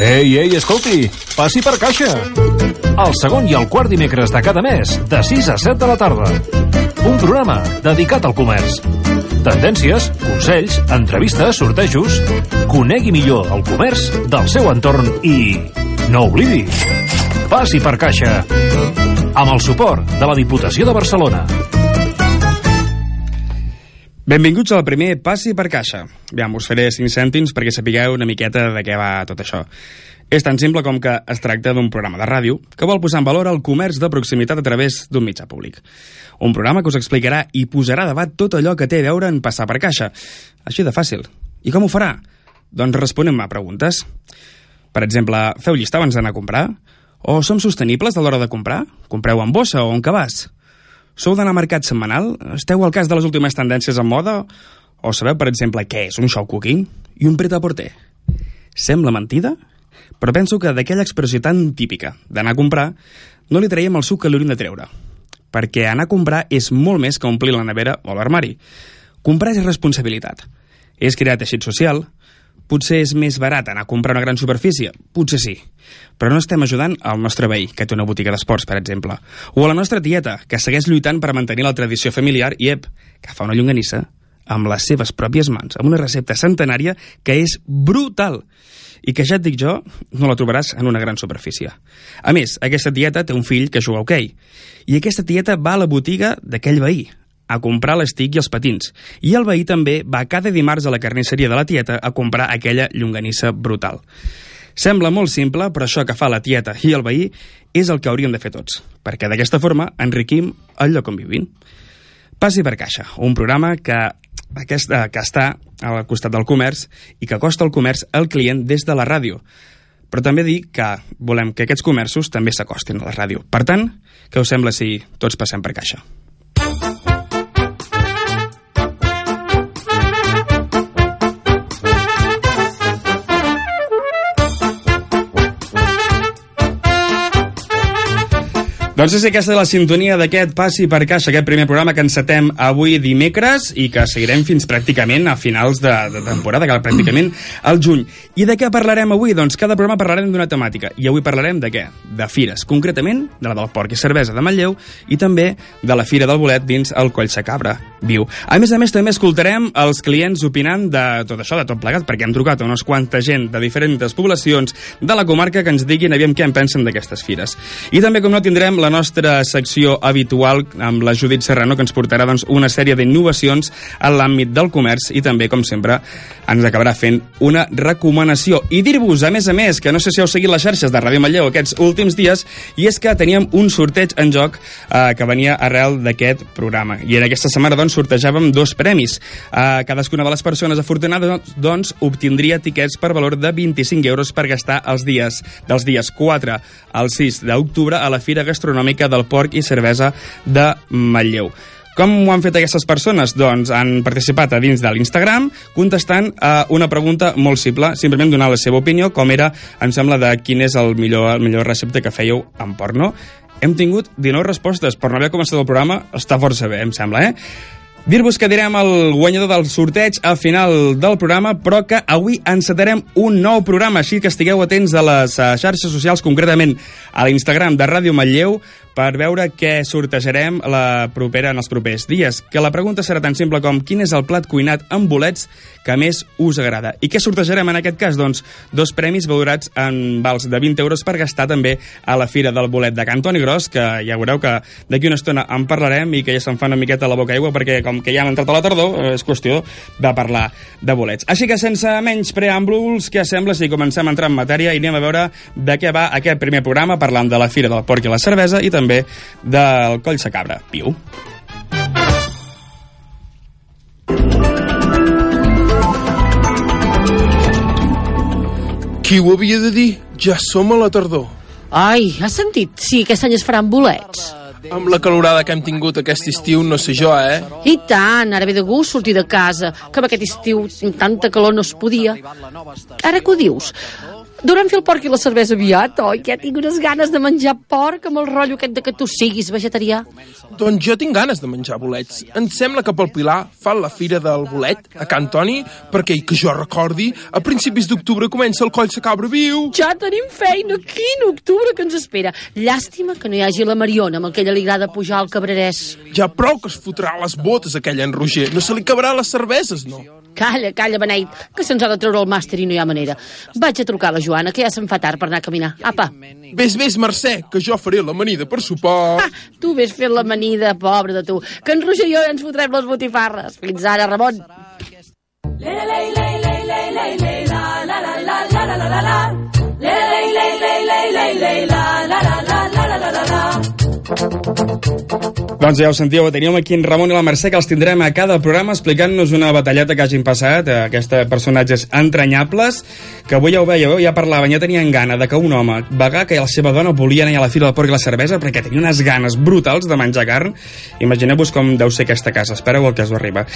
Ei, ei, escolti, passi per caixa. El segon i el quart dimecres de cada mes, de 6 a 7 de la tarda. Un programa dedicat al comerç. Tendències, consells, entrevistes, sortejos... Conegui millor el comerç del seu entorn i... No oblidi, passi per caixa. Amb el suport de la Diputació de Barcelona. Benvinguts al primer Passi per Caixa. Aviam, us faré 5 cèntims perquè sapigueu una miqueta de què va tot això. És tan simple com que es tracta d'un programa de ràdio que vol posar en valor el comerç de proximitat a través d'un mitjà públic. Un programa que us explicarà i posarà a debat tot allò que té a veure en passar per caixa. Així de fàcil. I com ho farà? Doncs responem a preguntes. Per exemple, feu llista abans d'anar a comprar? O som sostenibles a l'hora de comprar? Compreu en bossa o en cabàs? Sou d'anar mercat setmanal? Esteu al cas de les últimes tendències en moda? O sabeu, per exemple, què és un show cooking i un pret a porter? Sembla mentida? Però penso que d'aquella expressió tan típica d'anar a comprar no li traiem el suc que li de treure. Perquè anar a comprar és molt més que omplir la nevera o l'armari. Comprar és responsabilitat. És crear teixit social, Potser és més barat anar a comprar una gran superfície? Potser sí. Però no estem ajudant al nostre veí, que té una botiga d'esports, per exemple. O a la nostra tieta, que segueix lluitant per mantenir la tradició familiar i, ep, que fa una llonganissa amb les seves pròpies mans, amb una recepta centenària que és brutal i que ja et dic jo, no la trobaràs en una gran superfície. A més, aquesta tieta té un fill que juga a hoquei, i aquesta tieta va a la botiga d'aquell veí, a comprar l'estic i els patins. I el veí també va cada dimarts a la carnisseria de la tieta a comprar aquella llonganissa brutal. Sembla molt simple, però això que fa la tieta i el veí és el que hauríem de fer tots, perquè d'aquesta forma enriquim el lloc on vivim. Passi per caixa, un programa que, aquesta, que està al costat del comerç i que costa el comerç al client des de la ràdio. Però també dir que volem que aquests comerços també s'acostin a la ràdio. Per tant, què us sembla si tots passem per caixa? Doncs és aquesta la sintonia d'aquest Passi per Caixa, aquest primer programa que encetem avui dimecres i que seguirem fins pràcticament a finals de, de temporada, que pràcticament al juny. I de què parlarem avui? Doncs cada programa parlarem d'una temàtica. I avui parlarem de què? De fires. Concretament, de la del porc i cervesa de Manlleu i també de la Fira del Bolet dins el Coll Sacabra viu. A més a més, també escoltarem els clients opinant de tot això, de tot plegat, perquè hem trucat a unes quanta gent de diferents poblacions de la comarca que ens diguin aviam què en pensen d'aquestes fires. I també, com no, tindrem la nostra secció habitual amb la Judit Serrano, que ens portarà doncs, una sèrie d'innovacions en l'àmbit del comerç i també, com sempre, ens acabarà fent una recomanació. I dir-vos, a més a més, que no sé si heu seguit les xarxes de Ràdio Manlleu aquests últims dies, i és que teníem un sorteig en joc eh, que venia arrel d'aquest programa. I en aquesta setmana, doncs, sortejàvem dos premis. Eh, cadascuna de les persones afortunades, doncs, obtindria tiquets per valor de 25 euros per gastar els dies dels dies 4 al 6 d'octubre a la Fira Gastronòmica del Porc i Cervesa de Manlleu. Com ho han fet aquestes persones? Doncs han participat a dins de l'Instagram contestant a una pregunta molt simple, simplement donar la seva opinió, com era, em sembla, de quin és el millor, el millor recepte que fèieu en porno. Hem tingut 19 respostes, per no haver començat el programa està força bé, em sembla, eh? Dir-vos que direm el guanyador del sorteig al final del programa, però que avui encetarem un nou programa, així que estigueu atents a les eh, xarxes socials, concretament a l'Instagram de Ràdio Manlleu, per veure què sortejarem la propera en els propers dies. Que la pregunta serà tan simple com quin és el plat cuinat amb bolets que més us agrada. I què sortejarem en aquest cas? Doncs dos premis valorats en vals de 20 euros per gastar també a la Fira del Bolet de Cantoni Gros, que ja veureu que d'aquí una estona en parlarem i que ja se'n fa una miqueta la boca aigua perquè com que ja hem entrat a la tardor és qüestió de parlar de bolets. Així que sense menys preàmbuls, què sembla si comencem a entrar en matèria i anem a veure de què va aquest primer programa parlant de la Fira del Porc i la Cervesa i també també del Coll Sacabra. Piu. Qui ho havia de dir? Ja som a la tardor. Ai, has sentit? Sí, aquest any es faran bolets. Amb la calorada que hem tingut aquest estiu, no sé jo, eh? I tant, ara ve de gust sortir de casa, que amb aquest estiu amb tanta calor no es podia. Ara que ho dius, Durant fer el porc i la cervesa aviat, oi? Que tinc unes ganes de menjar porc amb el rotllo aquest de que tu siguis vegetarià. Doncs jo tinc ganes de menjar bolets. Em sembla que pel Pilar fan la fira del bolet a Can Toni, perquè, que jo recordi, a principis d'octubre comença el coll de cabra viu. Ja tenim feina, quin octubre que ens espera. Llàstima que no hi hagi la Mariona, amb el que ella li agrada pujar al cabrerès. Ja prou que es fotrà les botes aquella en Roger. No se li cabrà les cerveses, no? Calla, calla, Beneit, que se'ns ha de treure el màster i no hi ha manera. Vaig a trucar a la Joana, que ja se'n fa tard per anar a caminar. Apa. Vés, vés, Mercè, que jo faré l'amanida per sopar. Ah, tu ves fent l'amanida, pobre de tu, que en Roger i jo ja ens fotrem les botifarres. Fins ara, Ramon. Doncs ja ho sentíeu, teníem aquí en Ramon i la Mercè que els tindrem a cada programa explicant-nos una batalleta que hagin passat, eh, aquests personatges entranyables, que avui ja ho veieu, ja parlaven, ja tenien gana de que un home vegà que la seva dona volia anar a la fira del porc i la cervesa perquè tenia unes ganes brutals de menjar carn. Imagineu-vos com deu ser aquesta casa, espereu el que us arriba.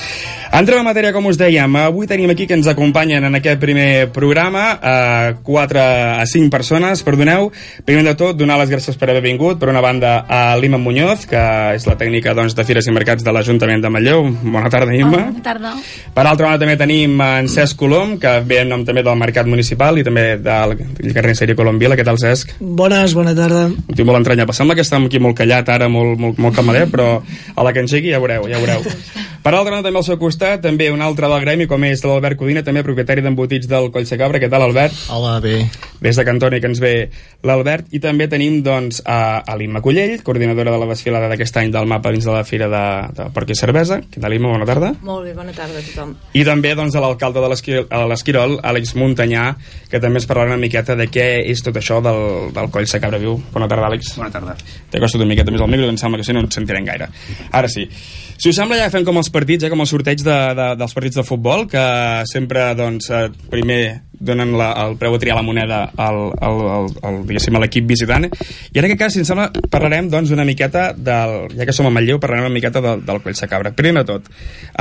Entrem a matèria, com us dèiem, avui tenim aquí que ens acompanyen en aquest primer programa a 4 a 5 persones, perdoneu. Primer de tot, donar les gràcies per haver vingut, per una banda a l'Ima Muñoz, que és la tècnica doncs, de Fires i Mercats de l'Ajuntament de Manlleu. Bona tarda, Imma. Bona tarda. Per altra banda també tenim en Cesc Colom, que ve en nom també del Mercat Municipal i també del carnisseria Colombila. Què tal, Cesc? Bones, bona tarda. Un tio molt entranyable. Sembla que està aquí molt callat ara, molt, molt, molt camaler, però a la que engegui ja veureu, ja veureu. Per altra banda, també al seu costat, també un altre del gremi, com és l'Albert Codina, també propietari d'embotits del Coll Cabra. Què tal, Albert? Hola, bé. Des de Cantoni, que ens ve l'Albert. I també tenim, doncs, a, a l'Imma Collell, coordinadora de la desfilada d'aquest any del mapa dins de la Fira de, de Porc i Cervesa. Què tal, Imma? Bona tarda. Molt bé, bona tarda a tothom. I també doncs, a l'alcalde de l'Esquirol, Àlex Muntanyà, que també ens parlarà una miqueta de què és tot això del, del coll de cabra viu. Bona tarda, Àlex. Bona tarda. T'he costat una miqueta més al micro, em sembla que si no ens sentirem gaire. Ara sí. Si us sembla, ja fem com els partits, eh, com el sorteig de, de, dels partits de futbol, que sempre, doncs, eh, primer donen la, el preu a triar la moneda al, al, al, al diguéssim, a l'equip visitant. I ara que cas, si ens sembla, parlarem doncs una miqueta del, ja que som a Manlleu, parlarem una miqueta del, del Coll de Cabra. Primer de tot,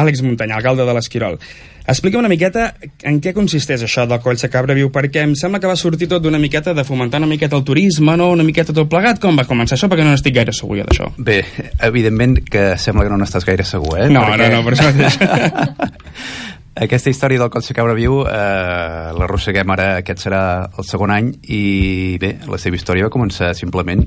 Àlex Muntanyà, alcalde de l'Esquirol. Explica'm una miqueta en què consisteix això del Coll de Cabra Viu, perquè em sembla que va sortir tot d'una miqueta de fomentar una miqueta el turisme, no? Una miqueta tot plegat. Com va començar això? Perquè no n'estic gaire segur jo d'això. Bé, evidentment que sembla que no n'estàs gaire segur, eh? No, Perquè... no, no, per això mateix. Aquesta història del Coll de Cabra Viu eh, l'arrosseguem ara, aquest serà el segon any, i bé, la seva història va començar simplement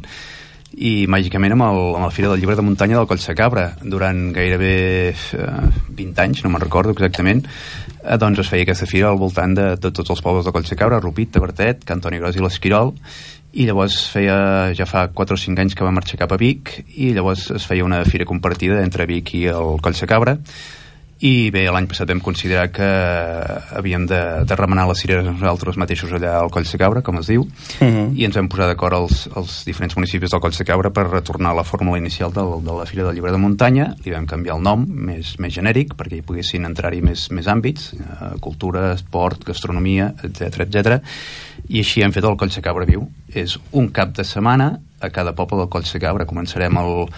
i màgicament amb el, amb el Fira del Llibre de Muntanya del Coll de Cabra durant gairebé eh, 20 anys, no me'n recordo exactament eh, doncs es feia aquesta fira al voltant de, de tots els pobles de Cabra, Rupit, Tabertet, Cantoni Gros i l'Esquirol i llavors feia, ja fa 4 o 5 anys que va marxar cap a Vic i llavors es feia una fira compartida entre Vic i el Coll de Cabra i bé, l'any passat vam considerar que havíem de, de remenar les cireres nosaltres mateixos allà al Coll de Cabra, com es diu, Uh -huh. i ens vam posar d'acord els, els diferents municipis del Coll de Cabra per retornar a la fórmula inicial del, de la Fira del Llibre de Muntanya, li vam canviar el nom més, més genèric perquè hi poguessin entrar-hi més, més àmbits, eh, cultura, esport, gastronomia, etc etc. i així hem fet el Coll de Cabra Viu. És un cap de setmana a cada poble del Coll Cabra. Començarem el,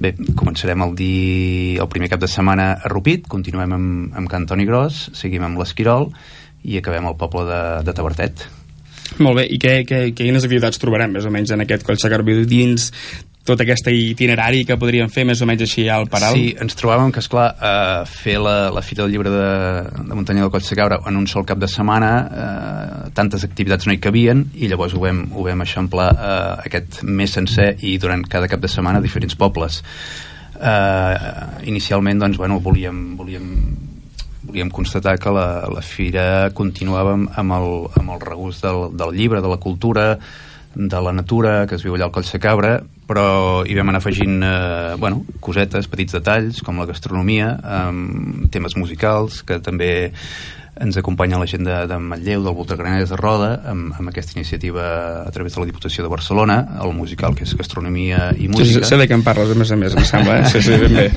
bé, començarem el, di, el primer cap de setmana a Rupit, continuem amb, amb Cantoni Gros, seguim amb l'Esquirol i acabem al poble de, de Tabertet. Molt bé, i què, què, quines activitats trobarem més o menys en aquest Coll de Cabra Viu dins tot aquest itinerari que podríem fer més o menys així al Paral? Sí, ens trobàvem que, esclar, eh, fer la, la Fira del Llibre de, de Muntanya del Coll Cabra en un sol cap de setmana, eh, tantes activitats no hi cabien, i llavors ho vam, ho vam eixamplar eh, aquest mes sencer i durant cada cap de setmana diferents pobles. Eh, inicialment, doncs, bueno, volíem, volíem volíem constatar que la, la fira continuava amb, el, amb el regust del, del llibre, de la cultura, de la natura que es viu allà al Coll de Cabra, però hi vam anar afegint eh, bueno, cosetes, petits detalls, com la gastronomia, eh, temes musicals, que també ens acompanya la gent de, de Matlleu, del Voltregraners de Roda, amb, amb aquesta iniciativa a través de la Diputació de Barcelona, el musical que és gastronomia i Sí, música. sé de què em parles, a més a més, em sembla, eh? Sí, sí, ben bé.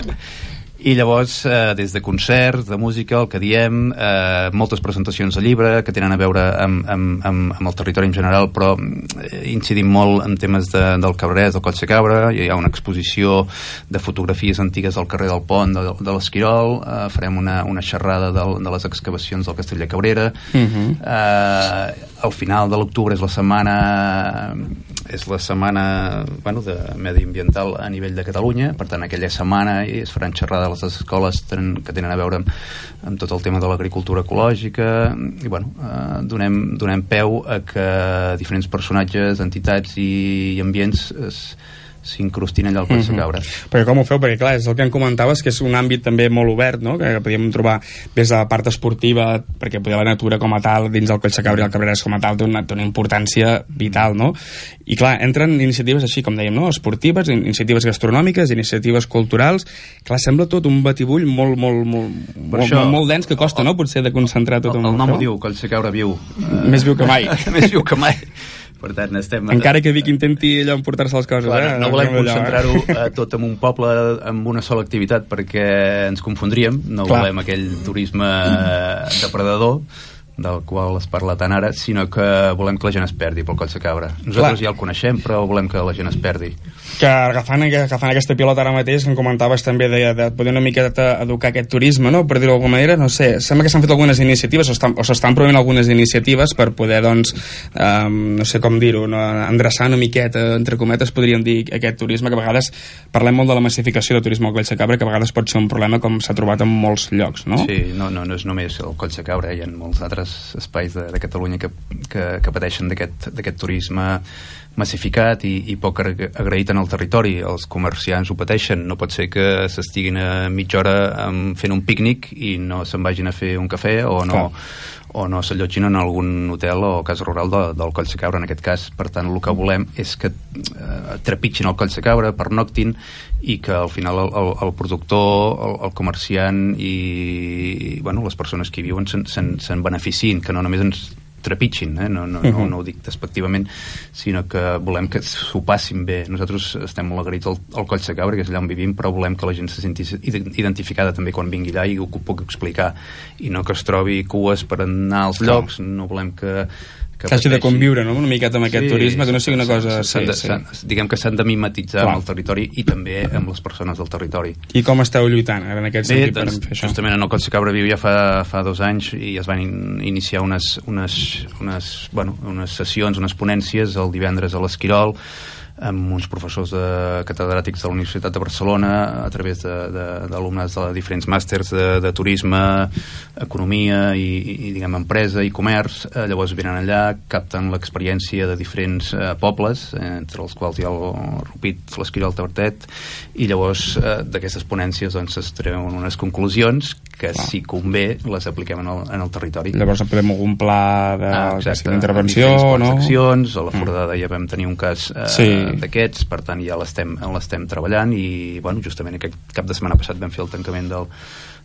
I llavors, eh, des de concerts, de música, el que diem, eh, moltes presentacions de llibre que tenen a veure amb, amb, amb, amb el territori en general, però eh, incidim molt en temes de, del Cabrerès, del Coll Cabra, hi ha una exposició de fotografies antigues al carrer del Pont de, de l'Esquirol, eh, farem una, una xerrada de, de les excavacions del Castell de Cabrera, uh -huh. eh, al final de l'octubre és la setmana és la setmana bueno, de mediambiental a nivell de Catalunya, per tant aquella setmana es faran xerrades a les escoles que tenen a veure amb, amb tot el tema de l'agricultura ecològica. I bueno, eh, donem, donem peu a que diferents personatges, entitats i, i ambients es, s'incrustin allà al Cabra. Mm -hmm. Perquè com ho feu? Perquè clar, és el que em comentaves, que és un àmbit també molt obert, no? que podíem trobar des de la part esportiva, perquè poder la natura com a tal, dins del Coll de Cabra i el Cabreràs com a tal, té una, té una importància vital, no? I clar, entren iniciatives així, com dèiem, no? esportives, iniciatives gastronòmiques, iniciatives culturals, clar, sembla tot un batibull molt, molt, molt, molt, això, molt, molt dens que costa, no?, potser de concentrar tot el, el nom ho diu, Coll de Cabra viu. Més viu que mai. Més viu que mai per tant, estem... Encara que Vic intenti allò emportar-se les coses, Clar, eh? No volem concentrar-ho eh, tot en un poble amb una sola activitat perquè ens confondríem, no Clar. volem aquell turisme depredador del qual es parla tant ara, sinó que volem que la gent es perdi pel Coll de Cabra. Nosaltres Clar. ja el coneixem, però volem que la gent es perdi. Que agafant, agafant aquesta pilota ara mateix, que em comentaves també de, de poder una miqueta educar aquest turisme, no? per dir-ho d'alguna manera, no sé, sembla que s'han fet algunes iniciatives o s'estan promovent algunes iniciatives per poder, doncs, um, no sé com dir-ho, no? endreçar una miqueta, entre cometes, podríem dir, aquest turisme, que a vegades parlem molt de la massificació del turisme al Coll de Cabra, que a vegades pot ser un problema com s'ha trobat en molts llocs, no? Sí, no, no, no és només el Coll de Cabra, hi ha molts altres altres espais de, de Catalunya que, que, que pateixen d'aquest turisme massificat i, i poc agraït en el territori. Els comerciants ho pateixen. No pot ser que s'estiguin a mitja hora fent un pícnic i no se'n vagin a fer un cafè o no, o no s'allotgin en algun hotel o casa rural de, del Coll de Cabra en aquest cas. Per tant, el que volem és que eh, trepitgin el Coll de Cabra, pernoctin i que al final el, el, el productor, el, el comerciant i, i bueno, les persones que hi viuen se'n se, beneficin, que no només ens trepitgin, eh? no, no, no, no ho dic despectivament, sinó que volem que s'ho passin bé. Nosaltres estem molt agraïts al, al Coll de Cabra, que és allà on vivim, però volem que la gent se senti identificada també quan vingui allà i ho puc explicar, i no que es trobi cues per anar als llocs, no volem que que, que hagi de conviure no? una miqueta amb aquest sí, turisme, que no sigui una cosa... Sí, de, sí. Diguem que s'han de mimetitzar Clar. amb el territori i també amb les persones del territori. I com esteu lluitant ara, en aquest Bé, sentit doncs, per fer això? Justament en el Coll de Cabra Viu ja fa, fa dos anys i es van in, iniciar unes, unes, unes, bueno, unes sessions, unes ponències el divendres a l'Esquirol amb uns professors de catedràtics de la Universitat de Barcelona a través d'alumnes de, de, de diferents màsters de, de turisme, economia i, i diguem, empresa i comerç. Eh, llavors venen allà, capten l'experiència de diferents eh, pobles, eh, entre els quals hi ha el Rupit, l'Esquirol, Tabertet, i llavors eh, d'aquestes ponències doncs, es treuen unes conclusions que, si convé, les apliquem en el, en el territori. Llavors podem algun pla d'intervenció, ah, no? Accions, a la mm. Foradada mm. ja vam tenir un cas eh, sí d'aquests, per tant ja l'estem treballant i bueno, justament aquest cap de setmana passat vam fer el tancament del,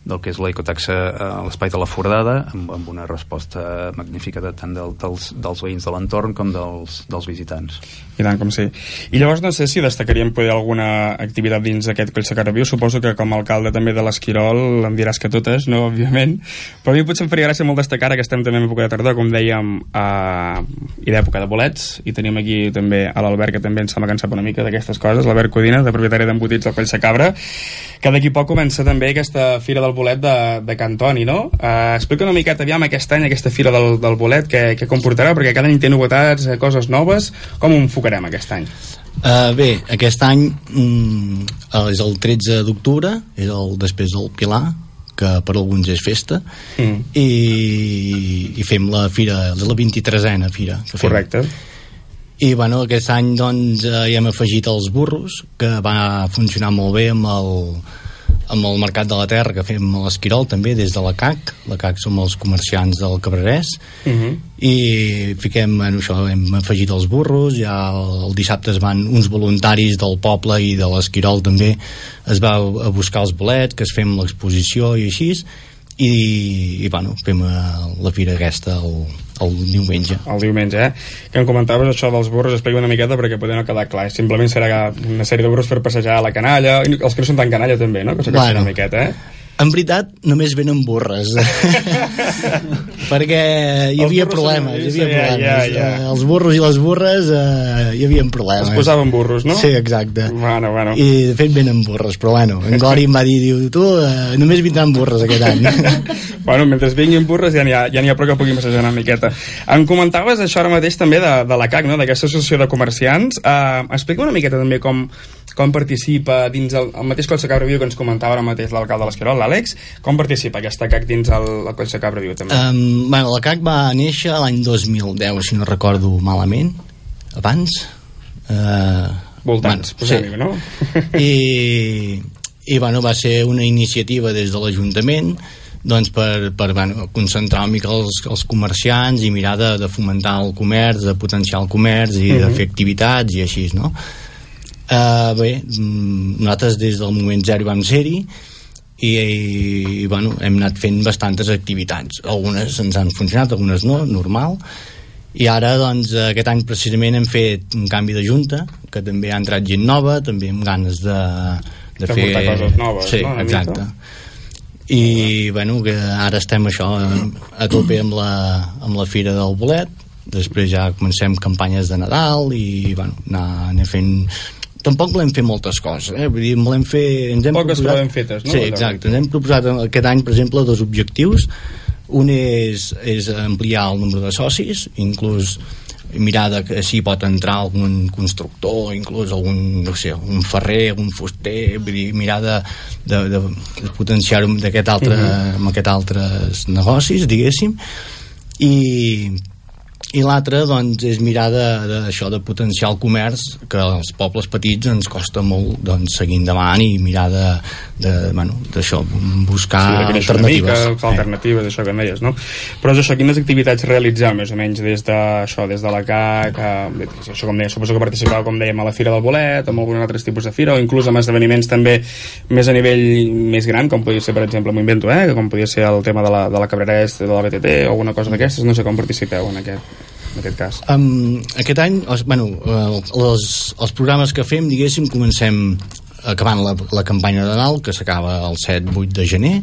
del que és l'ecotaxa a l'espai de la Foradada amb, amb una resposta magnífica de, tant del, dels, dels veïns de l'entorn com dels, dels visitants. I tant com sí. I llavors no sé si destacaríem poder alguna activitat dins d'aquest Coll Viu, suposo que com a alcalde també de l'Esquirol em diràs que totes, no, òbviament, però a mi potser em faria gràcia molt destacar que estem també en època de tardor, com dèiem, a... i d'època de bolets, i tenim aquí també a l'Albert, que també ens sembla que una mica d'aquestes coses, l'Albert Codina, de propietari d'embotits del Coll Cabra, que d'aquí poc comença també aquesta Fira del Bolet de, de Cantoni, no? Uh, explica una miqueta, aviam, aquest any, aquesta Fira del, del Bolet, que, que comportarà, perquè cada any té novetats, eh, coses noves, com ho enfocarem aquest any? Uh, bé, aquest any mm, és el 13 d'octubre, és el després del Pilar, que per alguns és festa, mm. i, i fem la fira, la 23a fira. Que fem. Correcte. I bueno, aquest any doncs hi hem afegit els burros, que va funcionar molt bé amb el, amb el Mercat de la Terra que fem a l'Esquirol també des de la CAC la CAC som els comerciants del Cabrerès uh mhm. -huh. i fiquem en això, hem afegit els burros ja el, el dissabte es van uns voluntaris del poble i de l'Esquirol també es va a buscar els bolets que es fem l'exposició i així i, i bueno, fem eh, la fira aquesta el, el diumenge el diumenge, eh? Que em comentaves això dels burros, explica una miqueta perquè poder no quedar clar. Simplement serà una sèrie de burros per passejar a la canalla, els que no són tan canalla també, no? Que Bueno. una miqueta, eh? En veritat, només venen burres. Perquè hi havia problemes. Hi havia ja, ja, problemes. ja. Eh, Els burros i les burres eh, hi havia problemes. Es posaven burros, no? Sí, exacte. Bueno, bueno. I de fet venen burres, però bueno, en Gori em va dir, diu, tu, eh, només vindran burres aquest any. bueno, mentre vinguin burres ja n'hi ha, ja ha prou que puguin passejar una miqueta. Em comentaves això ara mateix també de, de la CAC, no? d'aquesta associació de comerciants. Uh, explica una miqueta també com, com participa dins el, el mateix Coll de Cabra Viu que ens comentava ara mateix l'alcalde de l'Esquirol, l'Àlex, com participa aquesta CAC dins el, el Coll de Cabra Viu també? um, bueno, la CAC va néixer l'any 2010, si no recordo malament, abans. Uh, Voltants, posem-hi, no? I, i bueno, va ser una iniciativa des de l'Ajuntament doncs per, per bueno, concentrar una mica els, els comerciants i mirar de, de fomentar el comerç, de potenciar el comerç i de Mhm. fer activitats i així, no? Uh, bé, mm, nosaltres des del moment zero vam ser-hi i, i, bueno, hem anat fent bastantes activitats. Algunes ens han funcionat, algunes no, normal. I ara doncs aquest any precisament hem fet un canvi de junta que també ha entrat gent nova també amb ganes de, de, De fer coses noves, sí, no, una exacte. Mica. i bueno, que ara estem això a tope amb la, amb la fira del bolet. Després ja comencem campanyes de Nadal i bueno, anar, anar fent tampoc volem fer moltes coses eh? Vull dir, volem fer, ens hem Poques, proposat... fetes, no? sí, exacte, ens hem proposat aquest any per exemple dos objectius un és, és ampliar el nombre de socis inclús mirar de que si pot entrar algun constructor, inclús algun, no sé, un ferrer, un fuster, vull dir, mirar de, de, de, de potenciar-ho amb aquest altre, amb aquest altres negocis, diguéssim, i, i l'altre doncs, és mirar de, de, això de potenciar el comerç que als pobles petits ens costa molt doncs, seguir endavant i mirar de, de, bueno, d'això buscar Sí, de una mica, alternatives fer alternatives, això que deies, no? Però és això, quines activitats realitzar, més o menys, des de, això, des de la CAC, a, això com deia, suposo que participava, com dèiem, a la Fira del Bolet, amb algun altre tipus de fira, o inclús amb esdeveniments també més a nivell més gran, com podia ser, per exemple, m'ho invento, eh? com podia ser el tema de la, de la Cabrera Est, de la BTT, o alguna cosa d'aquestes, no sé com participeu en aquest, en aquest cas. Um, aquest any, els, bueno, eh, els, els programes que fem, diguéssim, comencem acabant la, la campanya de Nadal, que s'acaba el 7-8 de gener,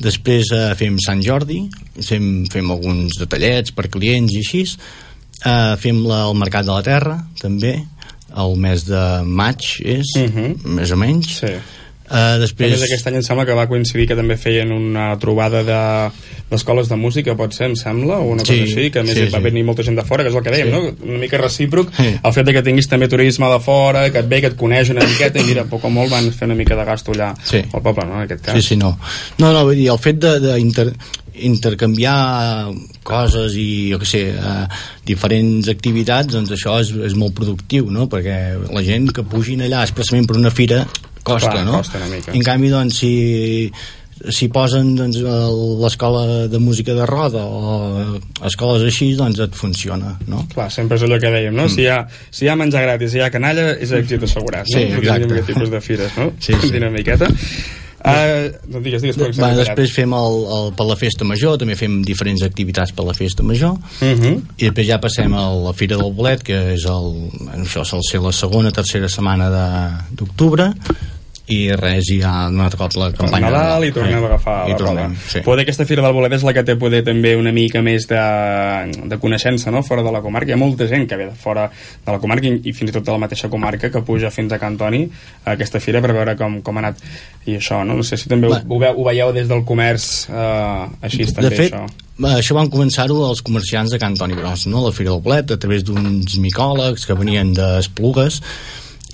després eh, fem Sant Jordi, fem, fem alguns detallets per clients i així, eh, fem la, el Mercat de la Terra, també, el mes de maig és, Mhm. més o menys. Sí. A després... més, aquest any em sembla que va coincidir que també feien una trobada de d'escoles de música, pot ser, em sembla, o una cosa Sí, així, que a més sí, va sí. venir molta gent de fora, que és el que dèiem, Sí. no? Una mica recíproc, Sí. el fet de que tinguis també turisme de fora, que et ve, que et coneix una miqueta, i mira, poc o molt van fer una mica de gasto allà Sí. al poble, no?, en aquest cas. Sí, sí, no. No, no, vull dir, el fet de, de inter, intercanviar coses i, jo què sé, eh, diferents activitats, doncs això és, és molt productiu, no? Perquè la gent que pugin allà expressament per una fira costa, Clar, no? costa una mica. En canvi, doncs, si si posen doncs, l'escola de música de roda o escoles així, doncs et funciona, no? Clar, sempre és allò que dèiem, no? Si, hi ha, si hi ha menjar gratis, si hi ha canalla, és èxit assegurat, no? Sí, Potser exacte. Aquest tipus de fires, no? Sí, sí. Una miqueta. Uh, doncs digues, digues, com Va, després fem el, el, per la festa major, també fem diferents activitats per la festa major, Uh -huh. i després ja passem a la Fira del Bolet que és el, això sol ser la segona tercera setmana de- d'octubre i res, i ja no ha tocat la per campanya Nadal i tornem a agafar i la tornem, roda. sí. Poder aquesta Fira del Bolet és la que té poder també una mica més de, de coneixença no? fora de la comarca. Hi ha molta gent que ve de fora de la comarca i, i fins i tot de la mateixa comarca que puja fins a Cantoni a aquesta fira per veure com, com ha anat i això, no? No sé si també ho, ho, veu, ho veieu des del comerç eh, així també, de fet, això. això van començar-ho els comerciants de Can Toni Gros, no? la Fira del Bolet, a través d'uns micòlegs que venien d'Esplugues,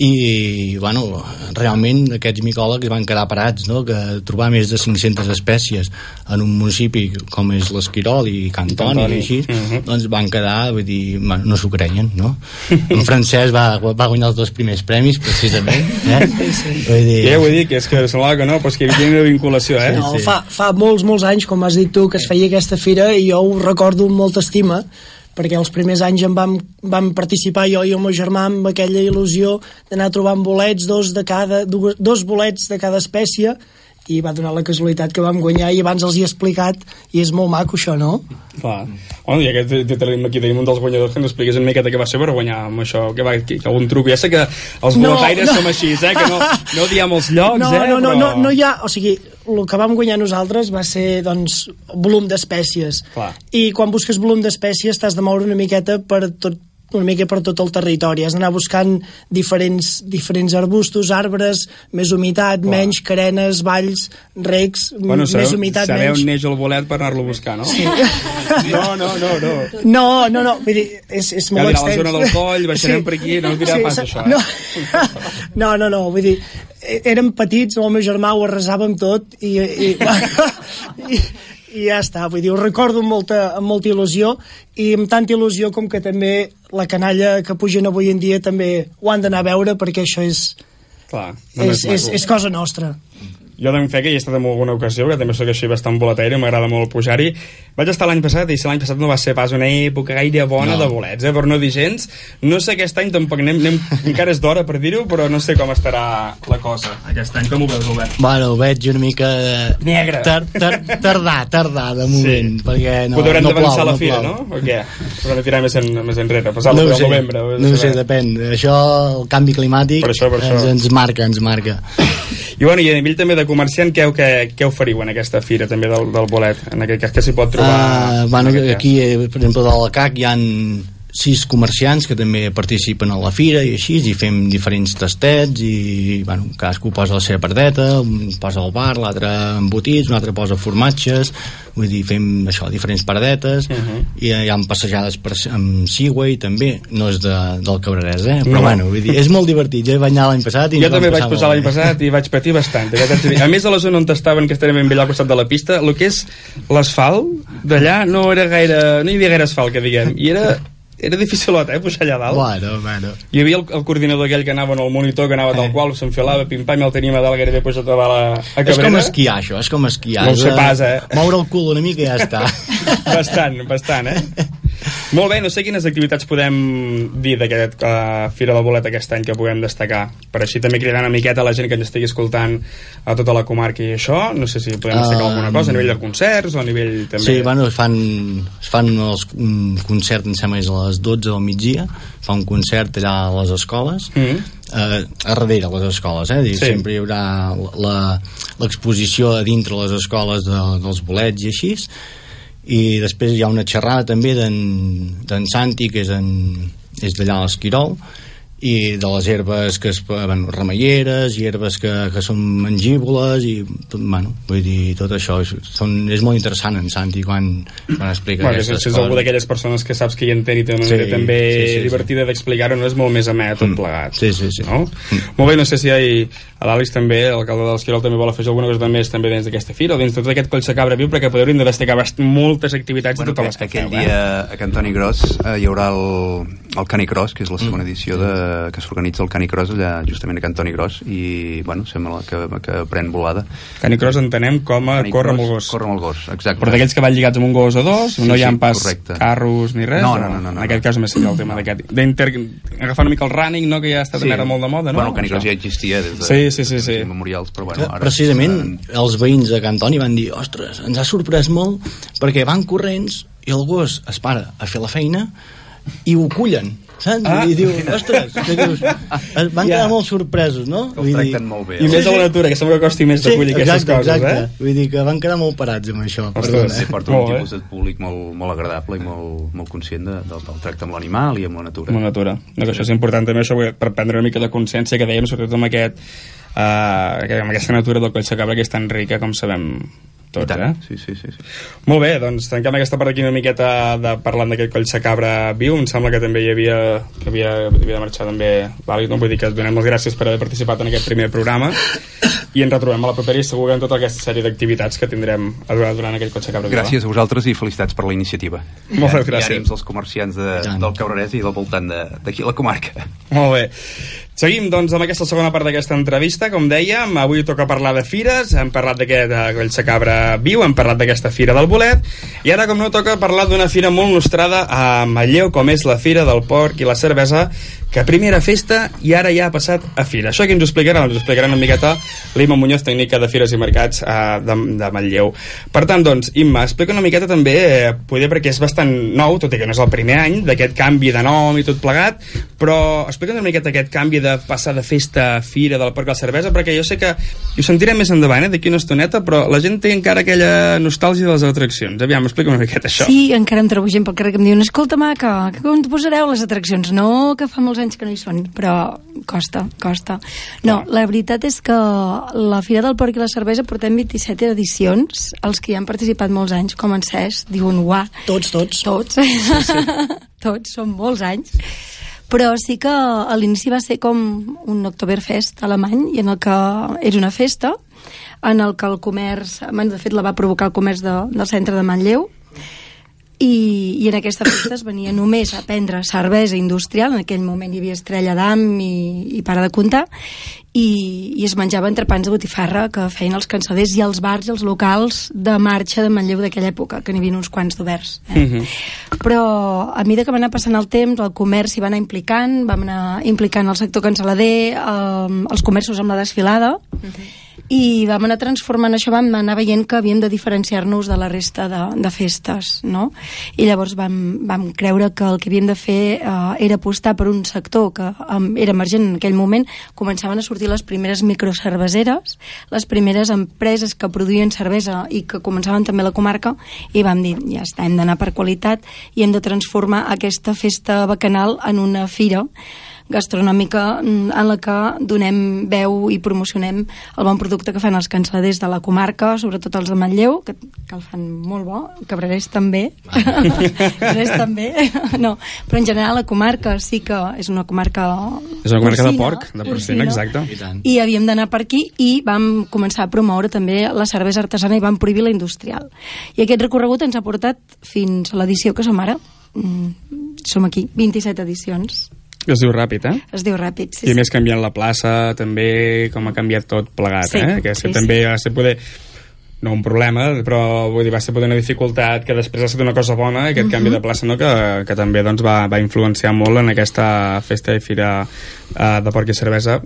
i bueno, realment aquests micòlegs van quedar parats no? que trobar més de 500 espècies en un municipi com és l'Esquirol i Cantoni, Cantoni, i així mhm. doncs van quedar, vull dir, bueno, no s'ho creien no? en francès va, va guanyar els dos primers premis precisament eh? vull dir, Ja ho he dit, que és que semblava que no, però és que hi havia una vinculació, eh? No, fa, fa molts, molts anys, com has dit tu, que es feia aquesta fira i jo ho recordo amb molta estima perquè els primers anys en vam, vam participar jo i el meu germà amb aquella il·lusió d'anar trobant bolets, dos, de cada, dos bolets de cada espècie i va donar la casualitat que vam guanyar i abans els hi he explicat i és molt maco això, no? Clar. Bueno, i aquest, aquí tenim un dels guanyadors que ens expliqués una miqueta què va ser per guanyar amb això, que va, que, algun truc. Ja sé que els No, boletaires no. som així, eh? Que no, no diem els llocs, no, eh? no, no, però... no, no hi ha, o sigui, el que vam guanyar nosaltres va ser, doncs, volum d'espècies. I quan busques volum d'espècies t'has de moure una miqueta per tot una mica per tot el territori. Has d'anar buscant diferents, diferents arbustos, arbres, més humitat, Clar. menys, carenes, valls, recs, Bueno, sabeu, més humitat, sabeu menys... on neix el bolet per anar-lo a buscar, no? Sí. No, no, no, no. No, no, no, vull dir, és, és Ja molt dirà, la extens. zona del coll, baixarem per aquí, no us dirà pas sa- això, eh? No, no, no, no, vull dir, eh, érem petits, el meu germà ho arrasàvem tot i, i, i, i ja està, vull dir, ho recordo amb molta, amb molta il·lusió i amb tanta il·lusió com que també la canalla que pugen avui en dia també ho han d'anar a veure perquè això és, Clar, és, és, és cosa nostra. Jo dono fe que hi he estat en alguna ocasió, que també sóc així bastant boletaire, m'agrada molt pujar-hi. Vaig estar l'any passat, i si l'any passat no va ser pas una època gaire bona No. de bolets, eh, per no dir gens. No sé aquest any tampoc, anem, anem, encara és d'hora per dir-ho, però no sé com estarà la cosa aquest any. Com ho veus, Albert? Bueno, ho veig una mica... Negre. Tar, tar, tardar, tardar, de moment, sí. perquè no, Podrem no plou, la fira, plou. no? O què? Podrem tirar més, en, més enrere, passar No sé, novembre. no ho sé, depèn. Això, el canvi climàtic, Per això, per això. Ens, ens marca, ens marca. I, bueno, i a nivell també de comerciant, què, què, què oferiu en aquesta fira també del, del bolet? En aquest cas, què s'hi pot trobar? Uh, bueno, aquí, eh, per exemple, de la CAC hi han sis comerciants que també participen a la fira i així, i fem diferents tastets i, bueno, cadascú posa la seva pardeta, un posa el bar, l'altre embotits, un altre posa formatges, vull dir, fem això, diferents pardetes, Mhm. uh -huh. i hi ha passejades per, amb Seaway també, no és de, del Cabrerès, eh? però No. bueno, vull dir, és molt divertit, jo hi vaig anar l'any passat i Jo també vaig posar l'any passat i vaig patir bastant. de. A més, a la zona on estaven, que estarem ben bé al costat de la pista, el que és l'asfalt d'allà no era gaire... no hi havia gaire asfalt, que diguem. I era, era dificilot, eh, pujar allà dalt. Bueno, bueno. Hi havia el, el coordinador aquell que anava en el monitor, que anava tal qual, s'enfilava, pim-pam, el teníem a dalt gairebé posat a dalt a, És com esquiar, això, és com esquiar. No ho sé pas, eh? Moure el cul una mica i ja està. bastant, bastant, eh? Molt bé, no sé quines activitats podem dir d'aquest uh, Fira del Bolet aquest any que puguem destacar. Per així també cridar una miqueta a la gent que ens estigui escoltant a tota la comarca i això. No sé si podem destacar Um, alguna cosa a nivell de concerts o a nivell també... Sí, bueno, es fan, es fan els, un concert, em sembla, és a les 12 del migdia, fa un concert allà a les escoles, Mm. eh, a darrere les escoles, eh? Dir, Sí. Sempre hi haurà l'exposició a dintre les escoles de, dels bolets i així, i després hi ha una xerrada també d'en d'en Santi, que és, en, és d'allà a l'Esquirol, i de les herbes que es, bueno, remeieres i herbes que, que són mengívoles i tot, bueno, vull dir, tot això és, són, és molt interessant en Santi quan, quan explica Bueno, que aquestes si és algú coses. d'aquelles persones que saps que hi entén i té una Sí, manera també sí, sí, sí. divertida d'explicar-ho, no és molt més amè tot Mm. plegat. Sí, sí, sí. No? Molt bé, no sé si hi, a l'Àlex també, l'alcalde de l'Esquirol també vol afegir alguna cosa més també dins d'aquesta fira o dins de tot aquest coll de cabra viu perquè podeu de destacar moltes activitats Bueno, de totes les que aquell feu, eh? dia a Cantoni Gros eh, hi haurà el, el Canicross, que és la segona Mm. edició de, que s'organitza el Canicross allà justament a Cantoni Gros i bueno, sembla que, que pren volada Canicross entenem com a Canicross, córrer amb el gos. Córrer amb el gos, exacte. Però d'aquells que van lligats amb un gos o dos, Sí, no hi ha sí, pas correcte. carros ni res? No, no, no, no, En no. aquest cas només seria el tema d'aquest. D'inter... Agafar una mica el running, no?, que ja està sí. ara molt de moda, no? Bueno, el Canicross ja existia des de Sí, sí, sí, sí. temps immemorials, però bueno, ara... Precisament, els veïns de Cantoni van dir ostres, ens ha sorprès molt perquè van corrents i el gos es para a fer la feina i ho cullen saps? Ah. I diu, ostres, que dius, es van Ja. quedar molt sorpresos, no? Els tracten molt bé. I més a la natura, que sembla que costi més de collir aquestes exacte, coses, exacte. eh? Vull dir que van quedar molt parats amb això. Ostres, perdona. Sí, porta Molt un tipus de públic molt, molt agradable i molt, molt conscient de, del, del tracte amb l'animal i amb la natura. Amb la natura. No, que això és important també això, per prendre una mica de consciència que dèiem, sobretot amb, aquest, uh, amb aquesta natura del coll de cabra que és tan rica com sabem tots, eh? Sí, sí, sí, sí. Molt bé, doncs tanquem aquesta part aquí una miqueta de, parlant d'aquest coll de cabra viu. Em sembla que també hi havia, que havia, havia de marxar també l'Àlex, no? vull dir que et donem les gràcies per haver participat en aquest primer programa i ens retrobem a la propera i segur que en tota aquesta sèrie d'activitats que tindrem a durant, durant aquell coll de cabra viu. Gràcies a vosaltres i felicitats per la iniciativa. Moltes I gràcies. ànims als comerciants de, del Cabrerès i del voltant de- d'aquí a la comarca. Molt bé. Seguim, doncs, amb aquesta segona part d'aquesta entrevista. Com dèiem, avui toca parlar de fires, hem parlat d'aquest de Collsa Cabra Viu, hem parlat d'aquesta fira del bolet, i ara, com no, toca parlar d'una fira molt nostrada a Matlleu, com és la Fira del Porc i la Cervesa, que primer era festa i ara ja ha passat a fira. Això qui ens ho explicarà? Ens ho explicarà una miqueta l'Imma Muñoz, tècnica de Fires i Mercats eh, de, de Manlleu. Per tant, doncs, Imma, explica una miqueta també, eh, poder perquè és bastant nou, tot i que no és el primer any, d'aquest canvi de nom i tot plegat, però explica una miqueta aquest canvi de passar de festa a fira del Porc a la Cervesa, perquè jo sé que ho sentirem més endavant, eh, d'aquí una estoneta, però la gent té encara aquella nostàlgia de les atraccions. Aviam, explica una miqueta això. Sí, encara em trobo gent pel carrer que em diuen escolta, maca, que on posareu les atraccions? No, que fa molts anys que no hi són, però costa, costa. No, la veritat és que la Fira del Porc i la Cervesa portem 27 edicions, els que hi han participat molts anys, com en Cesc, diuen uà. Tots, tots. Tots. Sí, sí. tots, són molts anys. Però sí que a l'inici va ser com un Oktoberfest alemany, i en el que és una festa, en el que el comerç, de fet la va provocar el comerç de, del centre de Manlleu, i, i en aquesta festa es venia només a prendre cervesa industrial, en aquell moment hi havia estrella d'am i, i para de comptar, i, i es menjava entrepans de botifarra que feien els cansaders i els bars i els locals de marxa de Manlleu d'aquella època, que n'hi havia uns quants d'oberts. Eh? Mm -hmm. Però a mesura que va anar passant el temps, el comerç s'hi va anar implicant, vam anar implicant el sector cancel·lader, eh, els comerços amb la desfilada, mm -hmm i vam anar transformant això, vam anar veient que havíem de diferenciar-nos de la resta de, de festes, no? I llavors vam, vam creure que el que havíem de fer eh, era apostar per un sector que um, era emergent en aquell moment, començaven a sortir les primeres microcerveseres, les primeres empreses que produïen cervesa i que començaven també la comarca, i vam dir, ja està, hem d'anar per qualitat i hem de transformar aquesta festa bacanal en una fira gastronòmica mm, en la que donem veu i promocionem el bon producte que fan els canceladers de la comarca, sobretot els de Manlleu, que, que el fan molt bo, Cabrerers també, Cabrerers també, no, però en general la comarca sí que és una comarca És una comarca de porcina, porc, de porcina, exacte. I tant. i havíem d'anar per aquí i vam començar a promoure també la cervesa artesana i vam prohibir la industrial. I aquest recorregut ens ha portat fins a l'edició que som ara. Mm, som aquí, 27 edicions. Es diu ràpid, eh? Es diu ràpid, sí. I a més canviant la plaça, també com ha canviat tot plegat, Sí, eh? Que sí, també sí. va ser poder no un problema, però vull dir, va ser poder una dificultat que després ha estat una cosa bona, aquest canvi Mhm. de plaça, no? que, que també doncs, va, va influenciar molt en aquesta festa i fira uh, de porc i cervesa.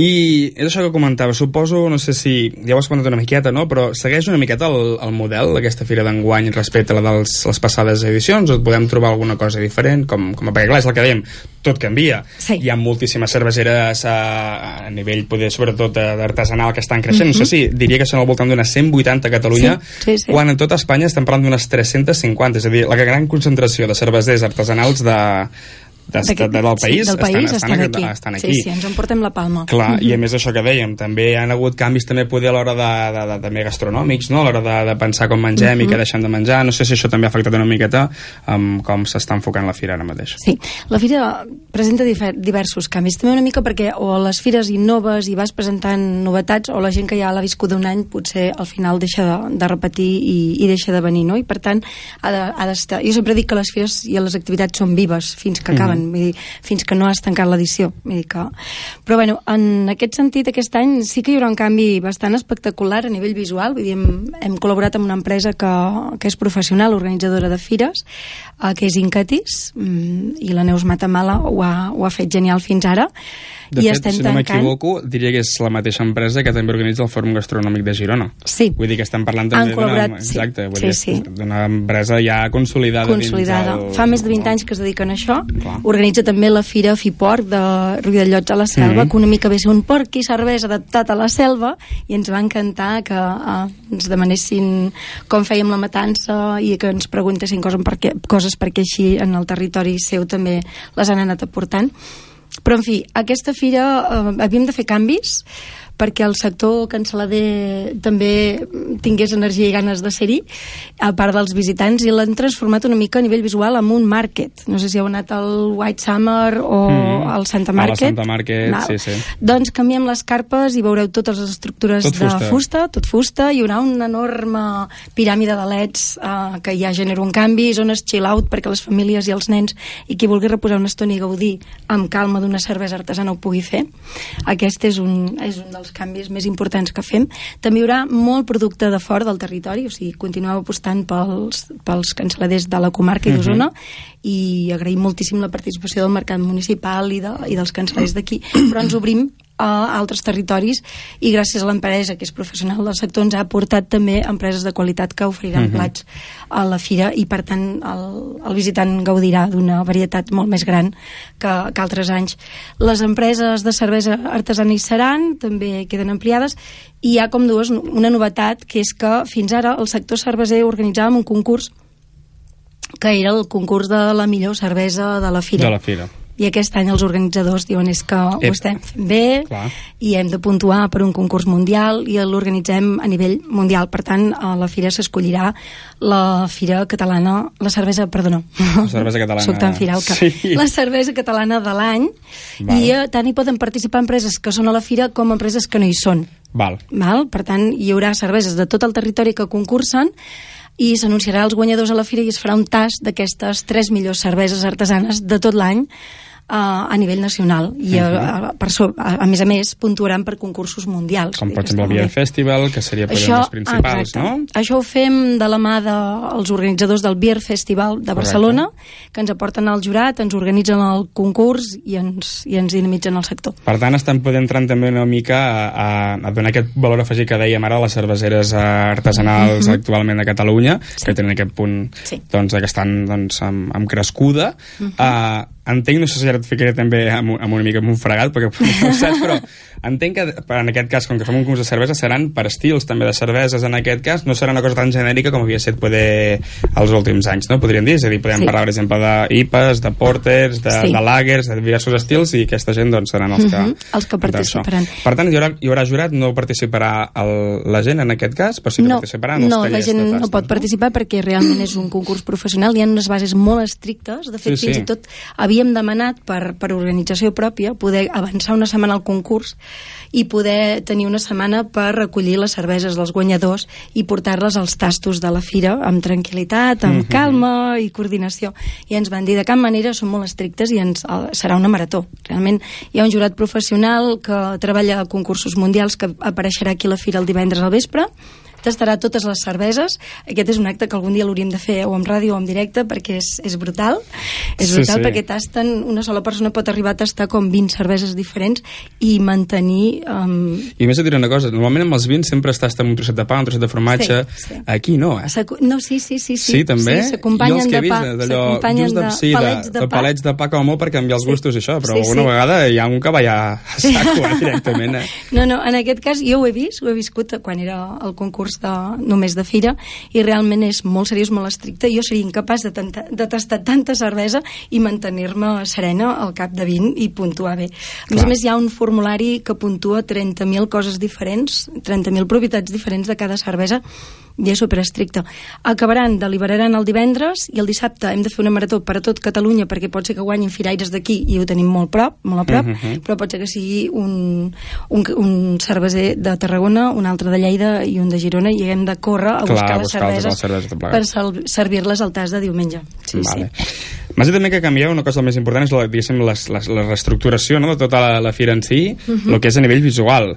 I és això que comentava, suposo, no sé si ja ho has comentat una miqueta, no? però segueix una miqueta el, el model d'aquesta fira d'enguany respecte a la de les passades edicions o podem trobar alguna cosa diferent? Com, com, perquè clar, és el que dèiem, tot canvia. Sí. Hi ha moltíssimes cerveseres a, a nivell, poder, sobretot, eh, d'artesanal que estan creixent. No sé si diria que són al voltant d'unes 180 a Catalunya, Sí, sí, sí. quan en tota Espanya estem parlant d'unes 350. És a dir, la gran concentració de cervesers artesanals de, de, de, de, del país, sí, del país estan, estan, estan, aquí. estan aquí. Sí, sí, ens en portem la palma. Clar, i a més això que dèiem, també hi ha hagut canvis també poder a l'hora de, de, de, també gastronòmics, no? a l'hora de, de pensar com mengem i què deixem de menjar. No sé si això també ha afectat una miqueta amb com s'està enfocant la fira ara mateix. Sí, la fira presenta diversos canvis, també una mica perquè o les fires innoves i vas presentant novetats o la gent que ja l'ha viscut un any potser al final deixa de, de repetir i, i deixa de venir, no? I per tant ha de- ha d'estar... Jo sempre dic que les fires i les activitats són vives fins que acaben, vull dir, fins que no has tancat l'edició. Que... Però bueno, en aquest sentit aquest any sí que hi haurà un canvi bastant espectacular a nivell visual, vull dir, hem, hem col·laborat amb una empresa que, que és professional, organitzadora de fires, eh, que és Incatis, mm, i la Neus Matamala ho ha, ho ha fet genial fins ara, De i fet, estem si no tancant... m'equivoco, diria que és la mateixa empresa que també organitza el Fòrum Gastronòmic de Girona. Sí. Vull dir que estem parlant també d'una sí. exacte, vull Sí, sí. d'una empresa ja consolidada, consolidada. dins el... Fa més de 20 anys que es dediquen a això. Clar. Organitza també la Fira Fiporc de Riudellots a la Selva, Mhm. que una mica ve ser un porc i cervesa adaptat a la selva, i ens va encantar que eh, ens demanessin com fèiem la matança i que ens preguntessin coses perquè, coses perquè així en el territori seu també les han anat aportant. Però, en fi, aquesta fira eh, havíem de fer canvis perquè el sector cancel·lader també tingués energia i ganes de ser-hi, a part dels visitants, i l'han transformat una mica a nivell visual en un market. No sé si heu anat al White Summer o Mm. al Santa A la Market. Santa Market, Val. sí, sí. Doncs canviem les carpes i veureu totes les estructures Tot de fusta. fusta, tot fusta, hi haurà una enorme piràmide de leds eh, que ja genera un canvi, zones chill-out perquè les famílies i els nens i qui vulgui reposar una estona i gaudir amb calma d'una cervesa artesana ho pugui fer. Aquest és un, és un dels canvis més importants que fem. També hi haurà molt producte de fora del territori, o sigui, continuem apostant pels, pels canceladers de la comarca i d'Osona i agraïm moltíssim la participació del mercat municipal i, de, i dels canceladers d'aquí, però ens obrim a altres territoris i gràcies a l'empresa que és professional del sector ens ha aportat també empreses de qualitat que oferiran Mhm. plats a la fira i per tant el, el visitant gaudirà d'una varietat molt més gran que, que altres anys. Les empreses de cervesa artesana hi seran, també queden ampliades i hi ha com dues, una novetat que és que fins ara el sector cerveser organitzàvem un concurs que era el concurs de la millor cervesa de la fira De la fira. I aquest any els organitzadors diuen és que ho Ep. estem fent bé Clar. i hem de puntuar per un concurs mundial i l'organitzem a nivell mundial. Per tant, a la fira s'escollirà la fira catalana, la cervesa, perdó, La cervesa catalana. Soc tan firal que... Sí. La cervesa catalana de l'any i eh, tant hi poden participar empreses que són a la fira com empreses que no hi són. Val. Val? Per tant, hi haurà cerveses de tot el territori que concursen i s'anunciarà els guanyadors a la fira i es farà un tast d'aquestes tres millors cerveses artesanes de tot l'any a nivell nacional i a, a, per so, a, a més a més puntuaran per concursos mundials Com per exemple el Beer. Festival, que seria per Això, els principals, exacte. no? Això ho fem de la mà dels organitzadors del Beer Festival de Barcelona, que ens aporten al jurat, ens organitzen el concurs i ens, i ens dinamitzen el sector. Per tant, estan podent entrar també una mica a, a, a donar aquest valor afegit que dèiem ara a les cerveseres artesanals Mhm. actualment a Catalunya, que tenen aquest punt Sí. doncs, que estan doncs, amb, amb crescuda. Mhm. uh, entenc, no sé si ara et ficaré també amb, amb una mica amb un fregat, perquè no saps, però entenc que per- en aquest cas, com que fem un concurs de cervesa, seran per estils també de cerveses en aquest cas, no serà una cosa tan genèrica com havia estat poder els últims anys, no? Podríem dir, és a dir, podem Sí. parlar, per exemple, de IPAs, de porters, de, Sí. de lagers, de diversos estils, i aquesta gent doncs, seran els que, Mhm, els que participaran. Per tant, hi haurà, hi haurà jurat, no participarà el, la gent en aquest cas, però sí que no, participaran els no, la tallers gent de no tastes, pot participar perquè realment és un concurs professional, hi ha unes bases molt estrictes, de fet Sí, fins sí. i tot havíem demanat per, per organització pròpia poder avançar una setmana al concurs i poder tenir una setmana per recollir les cerveses dels guanyadors i portar-les als tastos de la fira amb tranquil·litat, amb Mhm. calma i coordinació. I ens van dir de cap manera són molt estrictes i ens, eh, serà una marató. Realment hi ha un jurat professional que treballa a concursos mundials que apareixerà aquí a la fira el divendres al vespre tastarà totes les cerveses. Aquest és un acte que algun dia l'hauríem de fer o en ràdio o en directe perquè és, és brutal. És Sí, brutal sí. perquè tasten, una sola persona pot arribar a tastar com 20 cerveses diferents i mantenir... Um, I més et diré una cosa, normalment amb els vins sempre estàs amb un trosset de pa, un trosset de formatge, Sí, sí. aquí no, eh? no, sí, sí, sí. Sí, Sí, també? Sí, s'acompanyen Jo els que he de pa. vist, d'allò, s'acompanyen just de, sí, de, palets de, de pa. palets de pa com a molt per canviar els Sí. gustos i això, però Sí, alguna sí. vegada hi ha un que va ja a saco, eh, directament, eh? No, no, en aquest cas jo ho he vist, ho he viscut quan era el concurs de, només de fira i realment és molt seriós, molt estricte. Jo seria incapaç de, tanta, de tastar tanta cervesa i mantenir-me serena al cap de 20 i puntuar bé. A més a més, hi ha un formulari que puntua 30.000 coses diferents, 30.000 propietats diferents de cada cervesa i és superestricte. Acabaran, deliberaran el divendres i el dissabte hem de fer una marató per a tot Catalunya perquè pot ser que guanyin firaires d'aquí i ho tenim molt prop, molt a prop, Mhm. però pot ser que sigui un, un, un cerveser de Tarragona, un altre de Lleida i un de Girona i hem de córrer a Clar, buscar les buscar cerveses, les cerveses per servir-les al tas de diumenge. Sí, vale. sí. M'has dit també que canvieu una cosa més important és la, diguéssim, les, les, la reestructuració no, de tota la, la fira en si, Mhm. el que és a nivell visual.